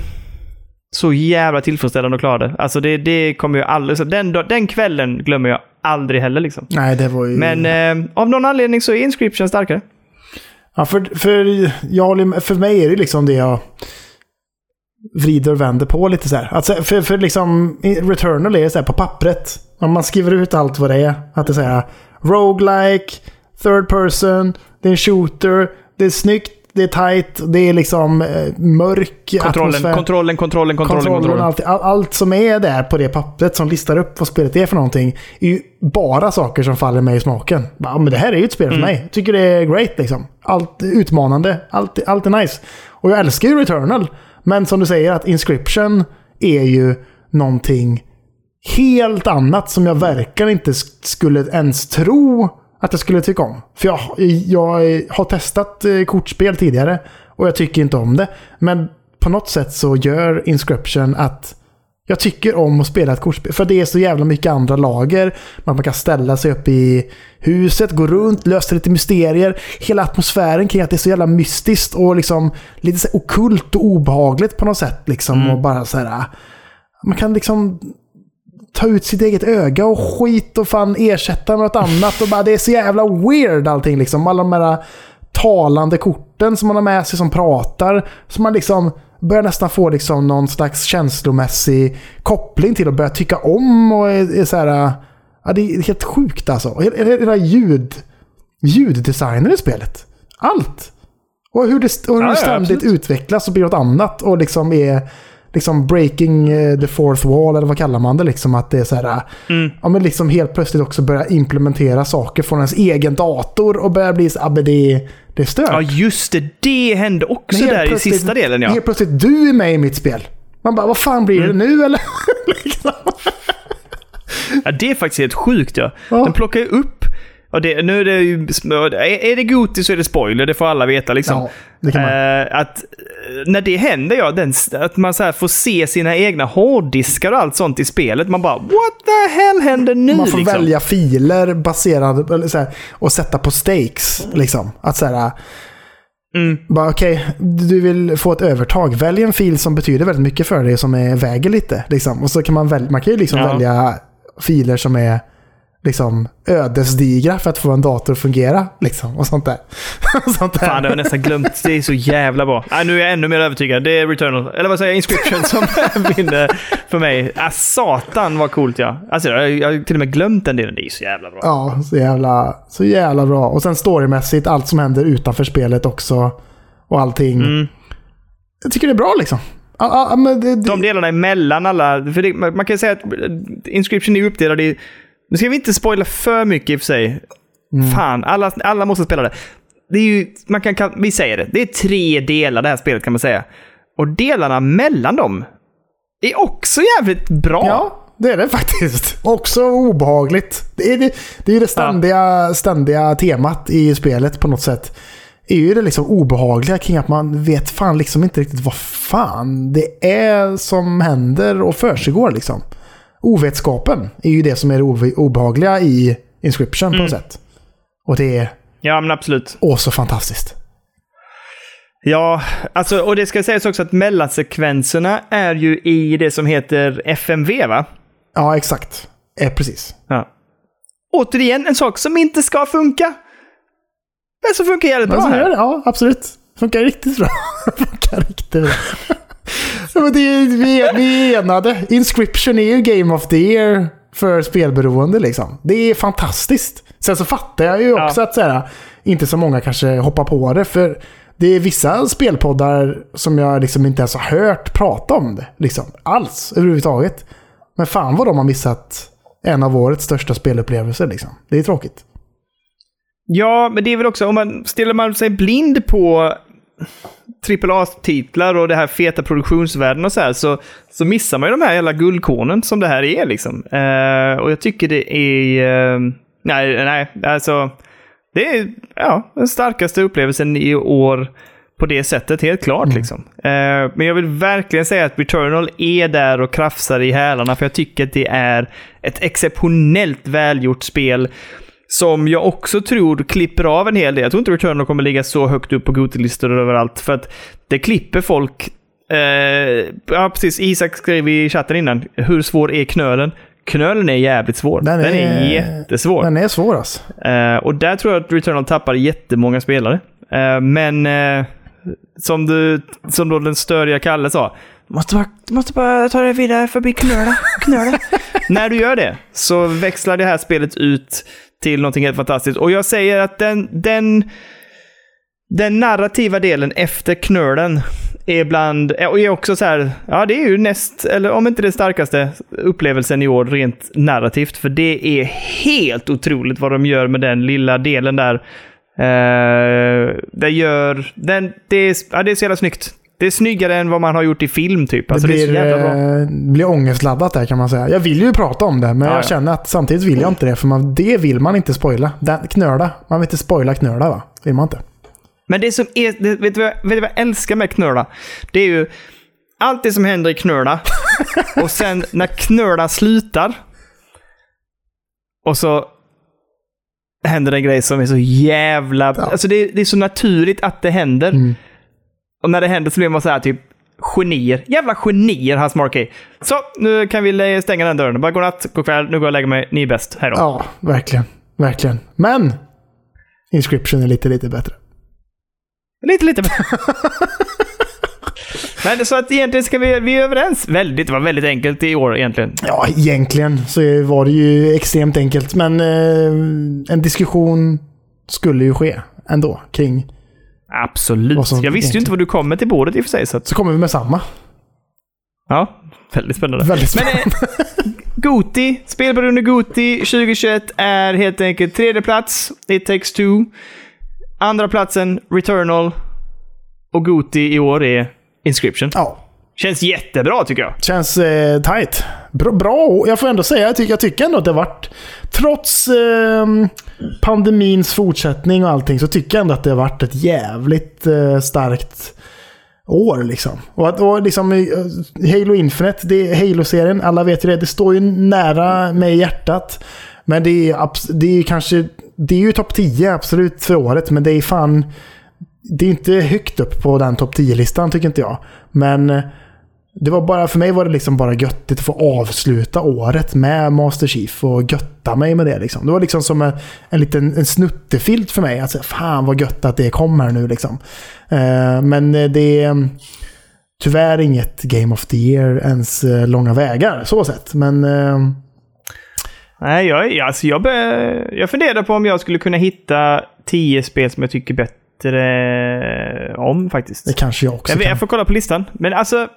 så jävla tillfredsställande att klara det. Alltså det, det kommer jag aldrig... Så den, den kvällen glömmer jag aldrig heller liksom. Nej, det var ju... Men eh, av någon anledning så är Inscription starkare. Ja, för, för, jag för mig är det liksom det jag vrider och vänder på lite så här. Alltså, för, för liksom, Returnal är så här på pappret. Om man skriver ut allt vad det är. Att det är så här roguelike, third person, det är en shooter, det är snyggt, det är tight, det är liksom eh, mörk Kontrollen, atmosfär. kontrollen, kontrollen, kontrollen, kontrollen, kontrollen. allt, all, allt som är där på det pappret som listar upp vad spelet är för någonting. är ju bara saker som faller mig i smaken. Ja, men det här är ju ett spel för mig. Jag tycker det är great liksom. Allt utmanande. Allt, allt är nice. Och jag älskar ju Returnal. Men som du säger att Inscription är ju någonting helt annat som jag verkligen inte sk- skulle ens tro att jag skulle tycka om. För jag, jag har testat eh, kortspel tidigare och jag tycker inte om det. Men på något sätt så gör Inscription att jag tycker om att spela ett kortspel. För det är så jävla mycket andra lager. Man kan ställa sig upp i huset, gå runt, lösa lite mysterier. Hela atmosfären kring att det är så jävla mystiskt och liksom lite så okult och obehagligt på något sätt. Liksom. Och bara så här, man kan liksom ta ut sitt eget öga och skit och fan ersätta med något annat. Och bara, det är så jävla weird allting liksom. Alla de här talande korten som man har med sig som pratar. Som man liksom börjar nästan få liksom någon slags känslomässig koppling till och börja tycka om. Och är, är så här, ja, det är helt sjukt alltså. Och Hela, ljud, ljuddesignen i spelet. Allt. Och hur det, och hur Ja, det ja, ständigt absolut. utvecklas och blir något annat. Och liksom är liksom breaking eh, the fourth wall, eller vad kallar man det? Liksom att det är så här, Mm. ja men liksom helt plötsligt också börja implementera saker från ens egen dator och börja bli så, ja men det, är stört. Ja, just det. Det hände också där i sista delen, ja. Helt plötsligt, du är med i mitt spel. Man bara, vad fan blir Mm. det nu eller? (laughs) liksom. ja. Det är faktiskt helt sjukt, ja. Ja. Den plockar ju upp... Och det, nu är det ju... Är det Goti så är det spoiler, det får alla veta liksom. Ja. Eh, att eh, när det händer, ja, den, att man så får se sina egna hårddiskar och allt sånt i spelet. Man bara, what the hell händer nu? Man får liksom? välja filer baserade eller så här, och sätta på stakes. Liksom. Att så här, Mm. bara okej, du vill få ett övertag. Välj en fil som betyder väldigt mycket för dig, som är, väger lite. Liksom. Och så kan man, väl, man kan ju liksom Ja. välja filer som är liksom ödesdigra för att få en dator att fungera. Liksom, och sånt där. (laughs) sånt där. Fan, det har jag nästan glömt. Det är så jävla bra. Ah, nu är jag ännu mer övertygad. Det är Returnal. Eller vad säger jag? Inscription som (laughs) vinner för mig. Ah, satan vad coolt ja. Alltså, jag, jag har till och med glömt den delen. Det är så jävla bra. Ja, så jävla, så jävla bra. Och sen storymässigt, allt som händer utanför spelet också. Och allting. Mm. Jag tycker det är bra liksom. Ja, men det, det, De delarna emellan alla. För det, man kan säga att Inscription är uppdelad i... Nu ska vi inte spoila för mycket i och för sig. Fan, alla, alla måste spela det. det är ju, man kan, kan, vi säger det, det är tre delar det här spelet kan man säga. Och delarna mellan dem är också jävligt bra. Ja, det är det faktiskt. Också obehagligt. Det är det, det, är det ständiga, ständiga temat i spelet på något sätt. är ju det liksom obehagliga kring att man vet fan liksom inte riktigt vad fan det är som händer och försiggår liksom. Ovetskapen är ju det som är det obe- obehagliga i Inscription på något sätt. Och det är Ja, men absolut. åh så fantastiskt. Ja, alltså, och det ska sägas också att mellansekvenserna är ju i det som heter FMV, va? Ja, exakt. Eh, precis. Ja. Återigen, en sak som inte ska funka. Men som funkar jävligt bra här. ja absolut. Funkar riktigt bra. (laughs) Funkar riktigt bra. Ja, men det är, vi, är, vi är enade. Inscription är ju Game of the Year för spelberoende liksom. Det är fantastiskt. Sen så fattar jag ju också Ja. att så här, inte så många kanske hoppar på det. För det är vissa spelpoddar som jag liksom inte ens har hört prata om det. Liksom, alls överhuvudtaget. Men fan vad de har missat en av årets största spelupplevelser. Liksom. Det är tråkigt. Ja, men det är väl också om man ställer man sig blind på AAA-titlar och det här feta produktionsvärden och så här så, så missar man ju de här jävla guldkornen som det här är liksom. Eh, och jag tycker det är... eh, nej, nej, alltså... Det är ja, den starkaste upplevelsen i år på det sättet, helt klart. Liksom. Eh, men jag vill verkligen säga att Returnal är där och krafsar i hälarna, för jag tycker att det är ett exceptionellt välgjort spel som jag också tror klipper av en hel del. Jag tror inte Returnal kommer ligga så högt upp på Gotilistor överallt, för att det klipper folk. Eh, ja, precis. Isak skrev i chatten innan, hur svår är knölen? Knölen är jävligt svår. Den är, jättesvår. Den är svår alltså. Eh, och där tror jag att Returnal tappar jättemånga spelare. Eh, men eh, som, du, som då den störiga Kalle sa, måste bara, måste bara ta dig vidare förbi knöla. knöla. (laughs) När du gör det så växlar det här spelet ut till någonting helt fantastiskt. Och jag säger att den, den, den narrativa delen efter knölen är bland, och är också så här, ja det är ju näst, eller om inte den starkaste upplevelsen i år rent narrativt. För det är helt otroligt vad de gör med den lilla delen där. Uh, det gör, den, det, är, ja, det är så jävla snyggt. Det är snyggare än vad man har gjort i film typ. Alltså, det, det, är så blir, jävla bra. eh, blir ångestladdat där kan man säga. Jag vill ju prata om det, men Ja, jag ja. känner att samtidigt vill jag inte det. För man, det vill man inte spoila. Den, knöla. Man vill inte spoila knöla va? Vill man inte. Men det som är, det, vet, du vad, vet du vad jag älskar med Knöla? Det är ju allt det som händer i Knöla. (laughs) och sen när Knöla slutar. Och så händer det en grej som är så jävla... Alltså det, det är så naturligt att det händer. Mm. Och när det händer så blir man så här typ genier. Jävla genier, hans Markey. Så, nu kan vi stänga den dörren. Bara godnatt, god kväll, nu går jag och lägger mig. Ni är bäst. Hej då. Ja, verkligen. Verkligen. Men! Inscription är lite, lite bättre. Lite, lite. (laughs) Men så att egentligen ska vi, vi är överens. Väldigt, det var väldigt enkelt i år egentligen. Ja, egentligen så var det ju extremt enkelt. Men eh, en diskussion skulle ju ske ändå kring... Absolut. Som Jag visste ju inte vad du kommer till bordet i och för sig. Så att, Så kommer vi med samma. ja, väldigt spännande. Väldigt Men spännande. eh, Goti, spelberoende Goti 2021 är helt enkelt tredje plats, It takes two. Andra platsen, Returnal. Och Goti i år är Inscription. Ja, Känns jättebra tycker jag. Känns eh, tight. Bra, bra, jag får ändå säga, jag tycker, jag tycker ändå att det har varit... Trots eh, pandemins fortsättning och allting så tycker jag ändå att det har varit ett jävligt eh, starkt år liksom. Och, att, och liksom eh, Halo Infinite, det är Halo-serien, alla vet ju det, det står ju nära mig i hjärtat. Men det är, det är ju kanske, det är ju topp 10 absolut för året, men det är fan... Det är inte högt upp på den topp 10-listan tycker inte jag. Men eh, det var bara, för mig var det liksom bara göttigt att få avsluta året med Master Chief och götta mig med det. Liksom. Det var liksom som en, en liten en snuttefilt för mig. Alltså, fan vad gött att det kom här nu liksom. Eh, men det är mm, tyvärr inget Game of the Year ens eh, långa vägar, så sett. Men eh, Nej, jag, alltså jag, be, jag funderar på om jag skulle kunna hitta tio spel som jag tycker bättre om faktiskt. det kanske jag också Jag, kan. jag får kolla på listan. Men alltså...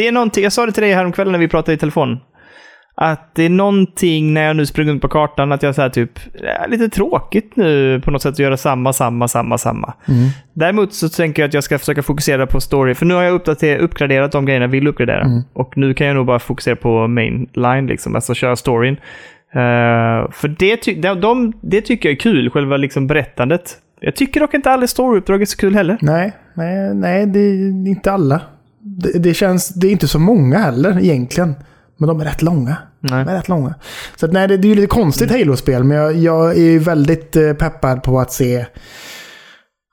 Det är någonting, jag sa det till dig häromkvällen när vi pratade i telefon. Att det är någonting när jag nu springer runt på kartan att jag här typ, det är lite tråkigt nu på något sätt att göra samma, samma, samma, samma. Däremot så tänker jag att jag ska försöka fokusera på story, för nu har jag uppdater- uppgraderat de grejerna jag vill uppgradera. Och nu kan jag nog bara fokusera på mainline, liksom, alltså köra storyn. Eh, för det, ty- de, de, det tycker jag är kul, själva liksom berättandet. Jag tycker dock inte alla storyuppdrag är så kul heller. Nej, nej, nej, det är inte alla. Det, det känns, det är inte så många heller egentligen. Men de är rätt långa. Nej. De är rätt långa. Så att, nej, det, det är ju lite konstigt Halo-spel, men jag, jag är ju väldigt eh, peppad på att se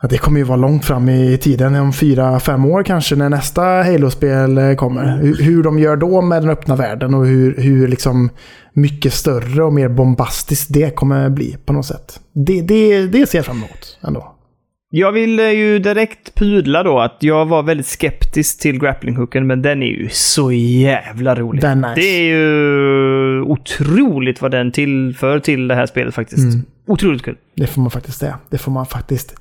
att det kommer ju vara långt fram i tiden, om fyra, fem år kanske, när nästa Halo-spel eh, kommer. Hur, hur de gör då med den öppna världen och hur, hur liksom mycket större och mer bombastiskt det kommer bli på något sätt. Det, det, det ser jag fram emot ändå. Jag vill eh, ju direkt pudla då att jag var väldigt skeptisk till grapplinghooken, men den är ju så jävla rolig. Den är nice. Det är ju otroligt vad den tillför till det här spelet faktiskt. Mm. Otroligt kul. Det får man faktiskt säga. Det får man faktiskt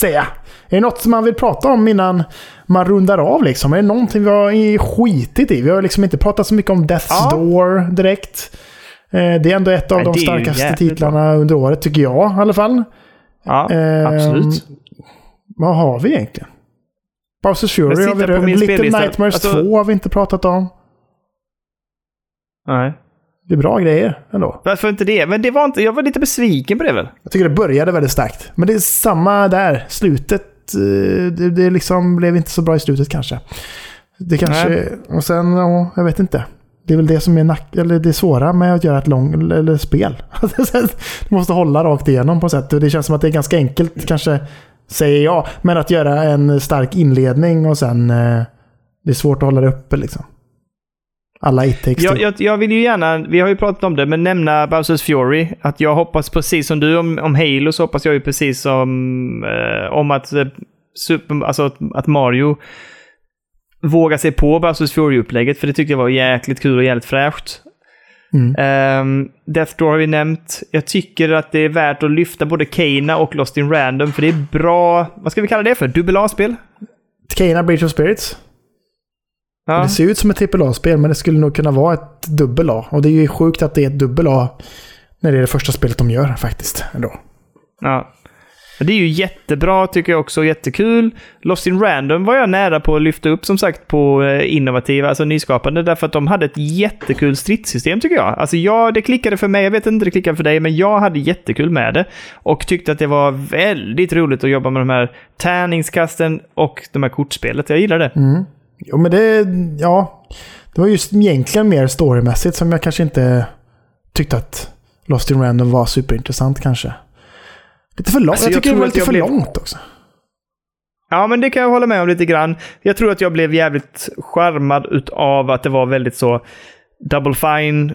säga. Är det något som man vill prata om innan man rundar av liksom? Är det någonting vi har skitit i? Vi har liksom inte pratat så mycket om Death's Ja. Door direkt. Eh, Det är ändå ett av Nej, de starkaste titlarna under året, tycker jag i alla fall. Ja, Ehm, absolut. Vad har vi egentligen? Bowsers Fury har vi min Little spellista. Nightmares Alltså- 2 har vi inte pratat om. Nej. Det är bra grejer ändå. Varför inte det? Men det var inte, jag var lite besviken på det väl? Jag tycker det började väldigt starkt. Men det är samma där. Slutet, eh, det, det liksom blev inte så bra i slutet kanske. Det kanske... Och sen, ja, jag vet inte. Det är väl det som är nack, eller det svåra med att göra ett lång, eller spel. (laughs) du måste hålla rakt igenom på sätt. Och det känns som att det är ganska enkelt, kanske, säger jag. Men att göra en stark inledning och sen... eh, Det är svårt att hålla det uppe liksom. Alla it takes Jag, jag, jag vill ju gärna, vi har ju pratat om det, men nämna Bowsers Fury. Att jag hoppas precis som du om, om Halo så hoppas jag ju precis som eh, om att, eh, super, alltså att, att Mario vågar sig på Bowsers Fury-upplägget. För det tyckte jag var jäkligt kul och jävligt fräscht. Mm. Ehm, Death Door har vi nämnt. Jag tycker att det är värt att lyfta både Kana och Lost in Random, för det är bra, vad ska vi kalla det för? Dubbel A-spel? Kena Breach of Spirits. Ja. Det ser ut som ett AAA-spel, men det skulle nog kunna vara ett dubbel A. Och det är ju sjukt att det är ett dubbel A när det är det första spelet de gör faktiskt. Ändå. Ja. Det är ju jättebra tycker jag också, jättekul. Lost in Random var jag nära på att lyfta upp som sagt på eh, innovativa, alltså nyskapande, därför att de hade ett jättekul stridssystem tycker jag. Alltså jag, det klickade för mig, jag vet inte om det klickade för dig, men jag hade jättekul med det. Och tyckte att det var väldigt roligt att jobba med de här tärningskasten och de här kortspelet. Jag gillar det. Mm. Jo, men det... Ja. Det var just egentligen mer storymässigt som jag kanske inte tyckte att Lost in Random var superintressant kanske. Lite för långt. Alltså, jag jag tycker det var lite för blev- långt också. Ja, men det kan jag hålla med om lite grann. Jag tror att jag blev jävligt charmad utav att det var väldigt så double fine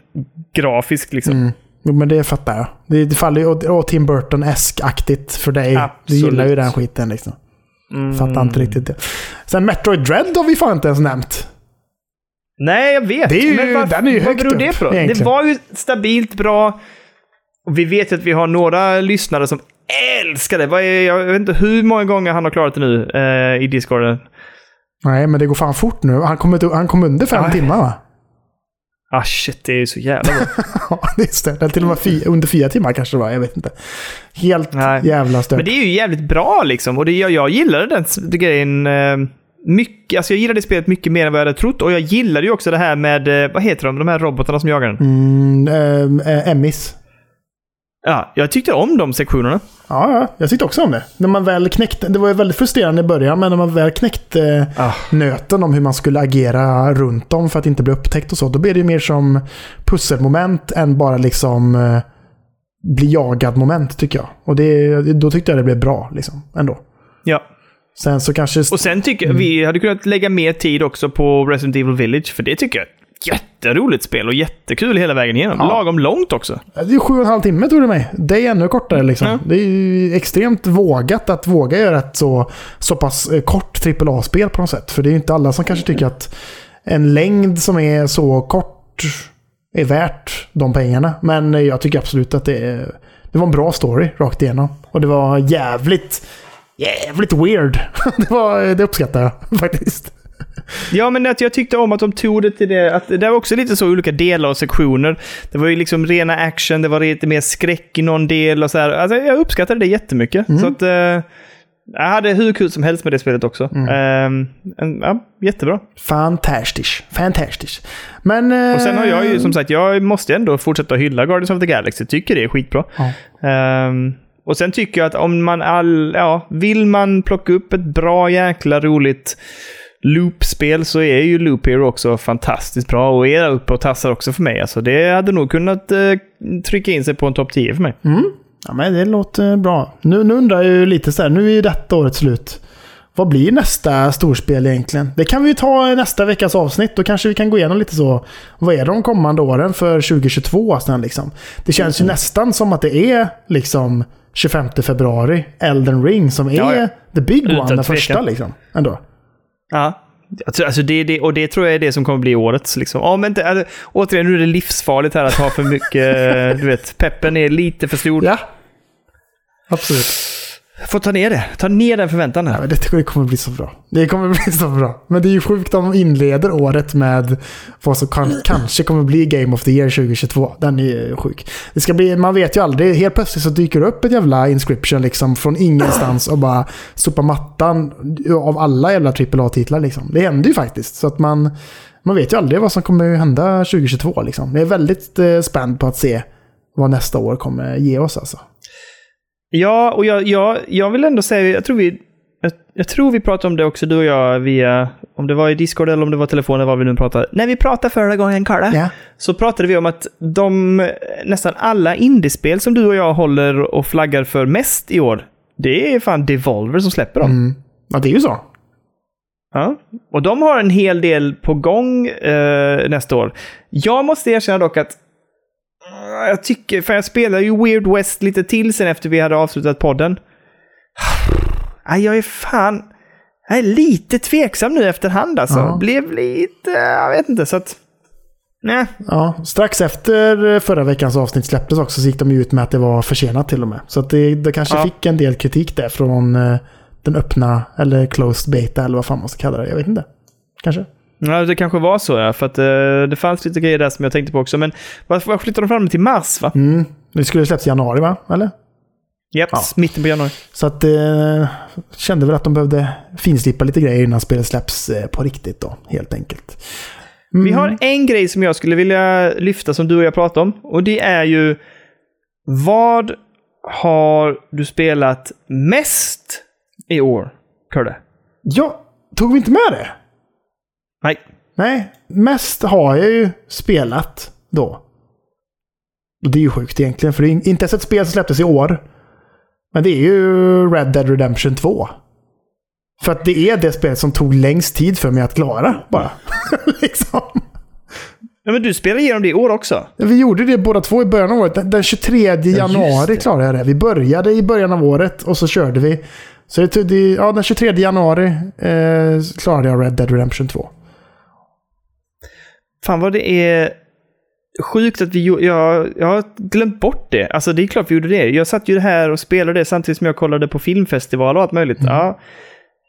grafiskt liksom. Mm. Men det fattar jag. Det, det faller ju åt, Tim Burton-esk-aktigt för dig. Du Absolut. gillar ju den skiten liksom. Mm. Fattar inte riktigt det. Sen Metroid Dread har vi fan inte ens nämnt. Nej, jag vet. Det är ju- men varför, den är ju vad högt beror det upp, på? då? Det var ju stabilt bra. Och vi vet ju att vi har några lyssnare som älskar det. Jag vet inte hur många gånger han har klarat det nu eh, i Discorden. Nej, men det går fan fort nu. Han kom, han kom under fem Ja. timmar va? Ah shit, det är ju så jävla bra. (laughs) Ja, det stämmer. Till och med fy, under fyra timmar kanske det var. Jag vet inte. Helt Nej. jävla stört. Men det är ju jävligt bra liksom. Och det, jag, jag gillade den s- grejen eh, mycket. Alltså jag gillade det spelet mycket mer än vad jag hade trott. Och jag gillade ju också det här med, eh, vad heter de, de här robotarna som jagar den. Mm, ähm, äh, Emmys. Ja, jag tyckte om de sektionerna. Ja, ja, jag tyckte också om det. När man väl knäckte, det var ju väldigt frustrerande i början, men när man väl knäckte Ah. nöten om hur man skulle agera runt om för att inte bli upptäckt och så, då blev det ju mer som pusselmoment än bara liksom eh, bli jagad moment tycker jag. Och det, då tyckte jag det blev bra liksom, ändå. Ja. Sen så kanske... Och sen tycker jag vi hade kunnat lägga mer tid också på Resident Evil Village, för det tycker jag ett jätteroligt spel och jättekul hela vägen igenom. Ja. Lagom långt också. Det är ju sju och en halv timme tog det mig. Det är ännu kortare liksom. Ja. Det är extremt vågat att våga göra ett så, så pass eh, kort AAA-spel på något sätt. För det är ju inte alla som kanske tycker att en längd som är så kort är värt de pengarna. Men eh, jag tycker absolut att det, är, det var en bra story rakt igenom. Och det var jävligt, jävligt weird. (laughs) det, var, det uppskattar jag (laughs) faktiskt. Ja, men att jag tyckte om att de tog det till det. Att det var också lite så olika delar och sektioner. Det var ju liksom rena action, det var lite mer skräck i någon del och så här. Alltså, jag uppskattade det jättemycket. Så att... Eh, jag hade hur kul som helst med det spelet också. Mm. Um, ja, jättebra. Fantastiskt. Fantastiskt. Men... Uh, och sen har jag ju som sagt, jag måste ändå fortsätta hylla Guardians of the Galaxy. Tycker det är skitbra. Ja. Um, och sen tycker jag att om man all, ja, vill man plocka upp ett bra jäkla roligt loopspel så är ju Loop Hero också fantastiskt bra och är uppe och tassar också för mig. Alltså det hade nog kunnat uh, trycka in sig på en topp 10 för mig. Mm. Ja, men det låter bra. Nu, nu undrar jag ju lite så här, nu är ju detta året slut. Vad blir nästa storspel egentligen? Det kan vi ju ta nästa veckas avsnitt. Då kanske vi kan gå igenom lite så. Vad är de kommande åren för 2022? Sen, liksom? Det känns ju mm. nästan som att det är liksom 25 februari, Elden Ring, som är ja, ja. the big Utan one, den första liksom. Ändå. Ja, Alltså det, det, och det tror jag är det som kommer bli årets. Liksom. Ja, men det, alltså, återigen, nu är det livsfarligt här att ha för mycket... (laughs) du vet, peppen är lite för stor. Ja, absolut. Får ta ner det. Ta ner den förväntan här. Ja, det kommer bli så bra. Det kommer (laughs) bli så bra. Men det är ju sjukt om de inleder året med vad som kan, kanske kommer bli Game of the Year 2022. Den är sjuk. Det ska bli, man vet ju aldrig. Helt plötsligt så dyker det upp ett jävla inscription liksom från ingenstans och bara sopar mattan av alla jävla AAA-titlar liksom. Det händer ju faktiskt. Så att man, man vet ju aldrig vad som kommer hända 2022 liksom. Jag är väldigt eh, spänd på att se vad nästa år kommer ge oss alltså. Ja, och jag, jag, jag vill ändå säga, jag tror vi jag, jag, tror vi pratade om det också, du och jag, via, om det var i Discord eller om det var telefonen, vad vi nu pratade. När vi pratade förra gången, Karla, yeah. så pratade vi om att de, nästan alla indiespel som du och jag håller och flaggar för mest i år, det är fan Devolver som släpper dem. Mm. Ja, det är ju så. Ja, och de har en hel del på gång eh, nästa år. Jag måste erkänna dock att jag tycker, för jag spelade ju Weird West lite till sen efter vi hade avslutat podden. Jag är fan... Jag är lite tveksam nu efterhand alltså. Ja. Blev lite... Jag vet inte, så att... Nej. Ja, strax efter förra veckans avsnitt släpptes också så gick de ut med att det var försenat till och med. Så att det, det kanske ja. fick en del kritik där från eh, den öppna, eller closed beta eller vad fan man ska kalla det. Jag vet inte. Kanske. Ja, det kanske var så ja, för att uh, det fanns lite grejer där som jag tänkte på också. Men varför flyttade de fram det till mars va? Mm. Det skulle släppas i januari va? Eller? Japp, ja. mitten på januari. Så att uh, kände väl att de behövde finslipa lite grejer innan spelet släpps uh, på riktigt då, helt enkelt. Mm. Vi har en grej som jag skulle vilja lyfta som du och jag pratade om. Och det är ju vad har du spelat mest i år, Kurre? Ja, tog vi inte med det? Nej. Nej, mest har jag ju spelat då. Och det är ju sjukt egentligen, för det är inte ens ett spel som släpptes i år. Men det är ju Red Dead Redemption 2. För att det är det spelet som tog längst tid för mig att klara, bara. (laughs) liksom. Ja, men du spelade igenom det i år också? Vi gjorde det båda två i början av året. Den 23 januari ja, klarade jag det. Vi började i början av året och så körde vi. Så det, ja, den 23 januari eh, klarade jag Red Dead Redemption 2. Fan vad det är sjukt att vi gjorde... Jag, jag har glömt bort det. Alltså det är klart vi gjorde det. Jag satt ju här och spelade det samtidigt som jag kollade på filmfestival och allt möjligt. Mm. Ja,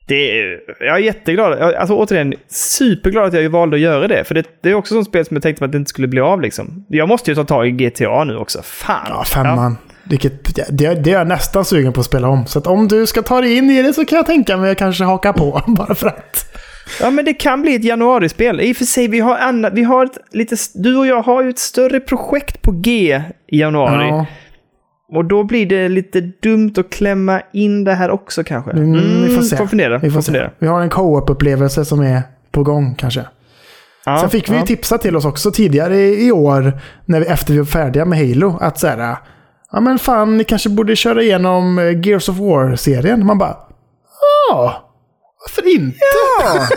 det är, jag är jätteglad. Alltså återigen, superglad att jag valde att göra det. För det, det är också sånt spel som jag tänkte att det inte skulle bli av liksom. Jag måste ju ta tag i GTA nu också. Fan. Ja, femman. Ja. Vilket, det, det är jag nästan sugen på att spela om. Så att om du ska ta dig in i det så kan jag tänka mig att kanske haka på. (laughs) Bara för att. Ja, men det kan bli ett januarispel. I och för sig, vi har, annat, vi har ett lite... Du och jag har ju ett större projekt på G i januari. Ja. Och då blir det lite dumt att klämma in det här också kanske. Mm, mm, vi får se. Får fundera. Vi, får fundera. vi har en co-op-upplevelse som är på gång kanske. Ja, Sen fick vi ja. tipsa till oss också tidigare i år, när vi, efter vi var färdiga med Halo, att så här, ja men fan, ni kanske borde köra igenom eh, Gears of War-serien. Man bara, ja, varför inte? Ja!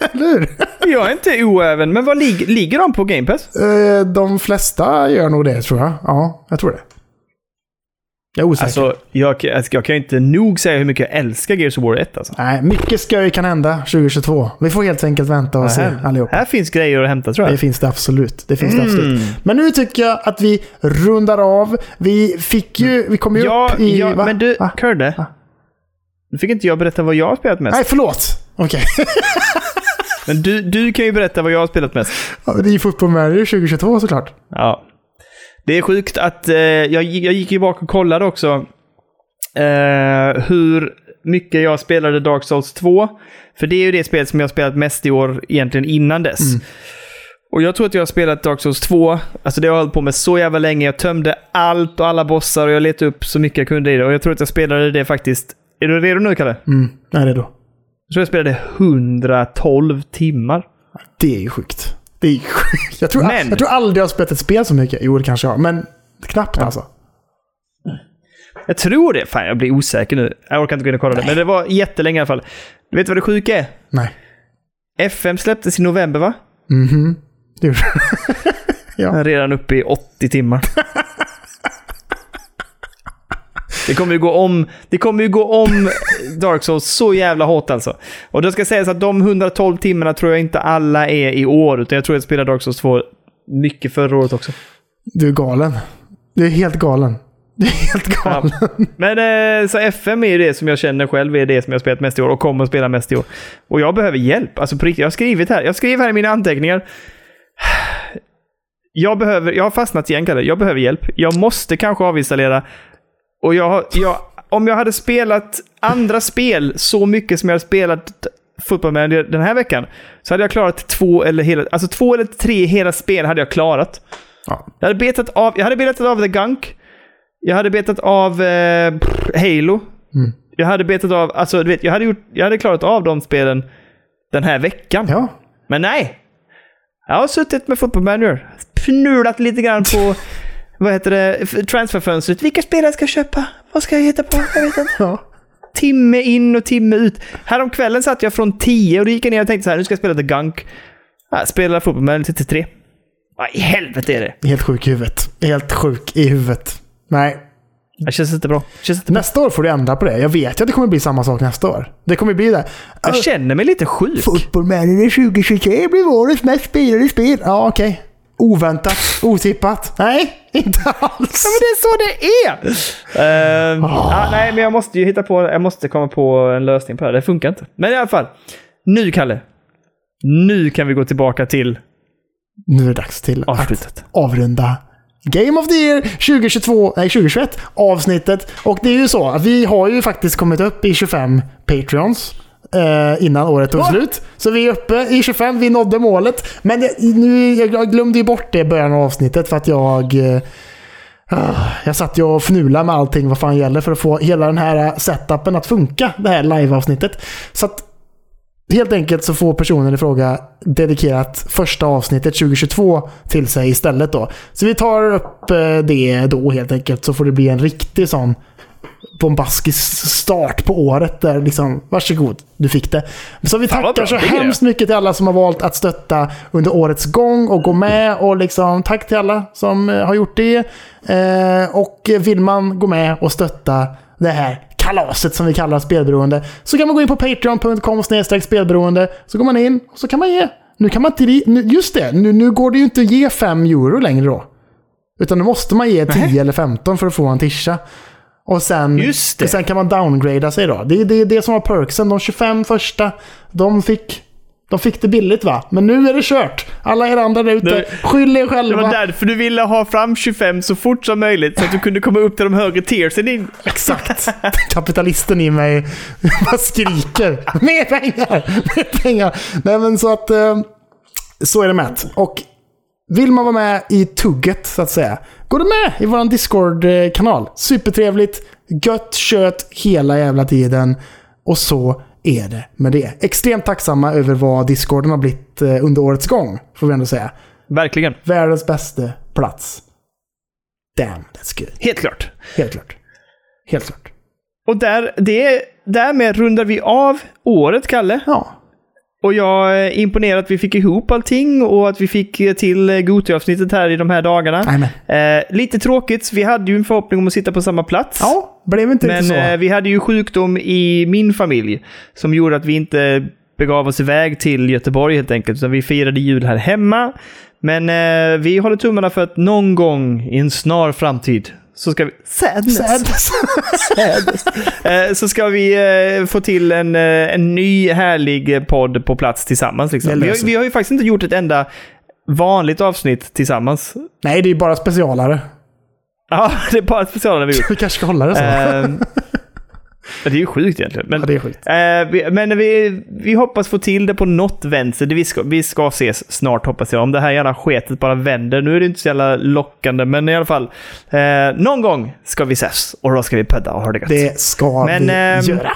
(laughs) Eller hur? Jag är inte oäven, men vad lig ligger de på Game Pass? Eh, de flesta gör nog det tror jag. Ja, jag tror det. Jag är osäker. Alltså, jag, jag kan inte nog säga hur mycket jag älskar Gears of War 1. Alltså. Nej, mycket skoj kan hända 2022. Vi får helt enkelt vänta och här, se allihop. Här finns grejer att hämta tror jag. Det finns det absolut. Det finns mm. det absolut. Men nu tycker jag att vi rundar av. Vi fick ju, vi kom ju ja, upp i... Ja, va? men du, Kurde. Nu fick inte jag berätta vad jag har spelat mest. Nej, förlåt. Okej. Okay. (laughs) Men du, du kan ju berätta vad jag har spelat mest. Ja, det är ju Football Manager 2022 såklart. Ja. Det är sjukt att eh, jag, jag gick ju bak och kollade också eh, hur mycket jag spelade Dark Souls 2. För det är ju det spel som jag har spelat mest i år egentligen innan dess. Och jag tror att jag har spelat Dark Souls 2, alltså det har jag hållit på med så jävla länge. Jag tömde allt och alla bossar och jag letade upp så mycket jag kunde i det. Och jag tror att jag spelade det faktiskt... Är du redo nu, Kalle? Mm, jag är redo. Jag tror jag spelade 112 timmar. Det är ju sjukt. Det är ju sjukt. Jag tror, Men- jag tror aldrig jag har spelat ett spel så mycket. Jo, det kanske jag har, men knappt alltså. Jag tror det. Fan, jag blir osäker nu. Jag orkar inte gå in och kolla det. Men det var jättelänge i alla fall. Du vet vad det sjuka är? Nej. FM släpptes i november, va? Mhm. Det gjorde är (laughs) redan uppe i 80 timmar. (laughs) Det kommer ju gå om, det kommer ju gå om Dark Souls så jävla hårt alltså. Och då ska sägas att de 112 timmarna tror jag inte alla är i år, utan jag tror jag spelade Dark Souls 2 mycket förra året också. Du är galen. Du är helt galen. Du är helt galen. Men eh, så FM är ju det som jag känner själv är det som jag spelat mest i år och kommer att spela mest i år. Och jag behöver hjälp. Alltså på riktigt, jag har skrivit här. Jag skriver här i mina anteckningar. Jag behöver, jag har fastnat igen Kalle. Jag behöver hjälp. Jag måste kanske avinstallera. Och jag, jag, om jag hade spelat andra spel så mycket som jag har spelat Football Manager den här veckan så hade jag klarat två eller, hela, alltså två eller tre hela spel hade jag klarat. Ja. Jag hade betat av, jag hade betat av The Gunk. Jag hade betat av eh, Halo. Jag hade betat av, alltså du vet, jag hade, gjort, jag hade klarat av de spelen den här veckan. Ja. Men nej! Jag har suttit med Football Manager, fnulat lite grann på, (laughs) vad heter det, transferfönstret. Vilka spelare ska jag köpa? Vad ska jag hitta på? Jag vet inte. (laughs) ja. Timme in och timme ut. Häromkvällen satt jag från 10 och då gick jag ner och tänkte så här, nu ska jag spela The Gunk. Spelar Football Manager till 3. Vad i helvete är det? Helt sjuk i huvudet. Helt sjuk i huvudet. Nej. Det känns inte bra. Känns inte bra. Nästa år får du ändra på det. Jag vet ju att det kommer bli samma sak nästa år. Det kommer bli det. Jag känner mig lite sjuk. Football Manager 2023 blir årets mest spelade spel. Ja, okej. Oväntat. Otippat. Nej, inte alls. Ja, men det är så det är! Ehm, ja, nej, men jag måste ju hitta på, jag måste komma på en lösning på det här. Det funkar inte. Men i alla fall. Nu, Kalle. Nu kan vi gå tillbaka till Nu är det dags till avslutet. att avrunda Game of the Year 2022, nej 2021 avsnittet. Och det är ju så att vi har ju faktiskt kommit upp i 25 Patreons. Eh, innan året tog slut. Så vi är uppe i 25, vi nådde målet. Men jag, nu, jag glömde ju bort det i början av avsnittet för att jag... Eh, ah, jag satt ju och fnulade med allting vad fan gäller för att få hela den här setupen att funka. Det här live-avsnittet. Så att Helt enkelt så får personen i fråga dedikerat första avsnittet 2022 till sig istället då. Så vi tar upp eh, det då helt enkelt så får det bli en riktig sån bombastisk start på året där liksom, varsågod, du fick det. Så vi tackar bra, så det. hemskt mycket till alla som har valt att stötta under årets gång och gå med och liksom tack till alla som eh, har gjort det. Eh, och vill man gå med och stötta det här kalaset som vi kallar spelberoende så kan man gå in på patreon.com spelberoende så går man in och så kan man ge. Nu kan man inte, just det, nu, nu går det ju inte att ge 5 euro längre då. Utan nu måste man ge 10 eller 15 för att få en tisha. Och sen, Just det. sen kan man downgrada sig då. Det är det, det som var perksen. De 25 första, de fick, de fick det billigt va? Men nu är det kört. Alla er andra där ute, Det- skyll er Det själva. var därför du ville ha fram 25 så fort som möjligt så att du kunde komma upp till de högre tiersen. din- Exakt. Kapitalisten i mig (laughs) bara skriker. Mer pengar! Mer pengar! Nej men så att... eh, Så är det med. Och vill man vara med i tugget så att säga. Går du med i vår Discord-kanal. Supertrevligt. Gött kött hela jävla tiden. Och så är det med det. Extremt tacksamma över vad Discorden har blivit eh, under årets gång. Får vi ändå säga. Verkligen. Världens bästa plats. Damn, that's good. Helt klart. Helt klart. Helt klart. Och där, det, därmed rundar vi av året, Kalle. Ja. Och jag är imponerad att vi fick ihop allting och att vi fick till Gothia-avsnittet här i de här dagarna. Eh, lite tråkigt, vi hade ju en förhoppning om att sitta på samma plats. Ja, blev inte Men så. eh, vi hade ju sjukdom i min familj som gjorde att vi inte begav oss iväg till Göteborg helt enkelt. Utan vi firade jul här hemma. Men eh, vi håller tummarna för att någon gång i en snar framtid så ska vi... Sadness. (laughs) Sadness. Eh, så ska vi eh, få till en, eh, en ny härlig podd på plats tillsammans. Liksom. Vi, har, vi har ju faktiskt inte gjort ett enda vanligt avsnitt tillsammans. Nej, det är bara specialare. Ja, (laughs) det är bara specialare vi gjort. (laughs) Vi kanske ska hålla det så. Det är ju sjukt egentligen. Men, ja, det är sjukt. eh, vi, men vi, vi hoppas få till det på något vänster. Det Vi ska, vi ska ses snart hoppas jag. Om det här jävla sketet bara vänder. Nu är det inte så jävla lockande, men i alla fall. Eh, någon gång ska vi ses och då ska vi pedda och ha det gött. Det ska Men, vi ehm, göra.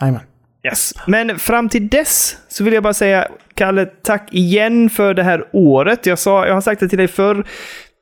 Jajamän. Yes. Men fram till dess så vill jag bara säga, Kalle, tack igen för det här året. Jag, sa, jag har sagt det till dig förr.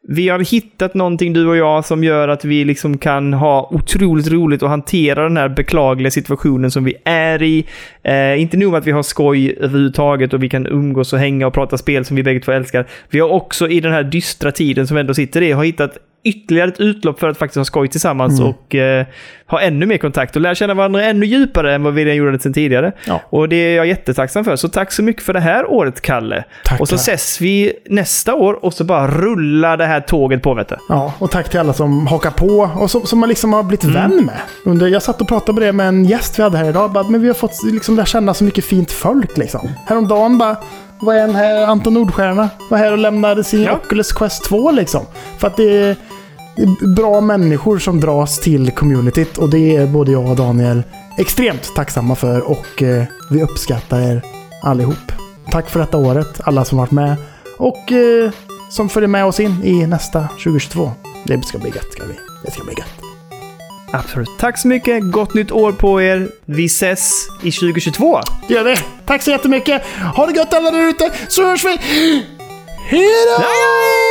Vi har hittat någonting, du och jag, som gör att vi liksom kan ha otroligt roligt och hantera den här beklagliga situationen som vi är i. Eh, inte nog med att vi har skoj överhuvudtaget och vi kan umgås och hänga och prata spel som vi bägge två älskar. Vi har också i den här dystra tiden som vi ändå sitter i, har hittat ytterligare ett utlopp för att faktiskt ha skoj tillsammans Mm. och eh, ha ännu mer kontakt och lära känna varandra ännu djupare än vad vi redan gjorde sedan tidigare. Ja. Och det är jag jättetacksam för. Så tack så mycket för det här året, Kalle. Tackar. Och så ses vi nästa år och så bara rullar det här tåget på, vet du. Ja, och tack till alla som hakar på och som, som man liksom har blivit vän med. Under, jag satt och pratade med det med en gäst vi hade här idag. Bara, men vi har fått liksom lära känna så mycket fint folk liksom. Häromdagen bara var en här, Anton Nordstjärna, var här och lämnade sin Ja. Oculus Quest 2 liksom. För att det bra människor som dras till communityt och det är både jag och Daniel extremt tacksamma för och eh, vi uppskattar er allihop. Tack för detta året, alla som varit med och eh, som följer med oss in i nästa 2022. Det ska bli gött, ska bli. Det ska bli gött. Absolut. Tack så mycket. Gott nytt år på er. Vi ses i 2022. Det gör vi. Tack så jättemycket. Ha det gött alla där ute, så hörs vi. Hej då!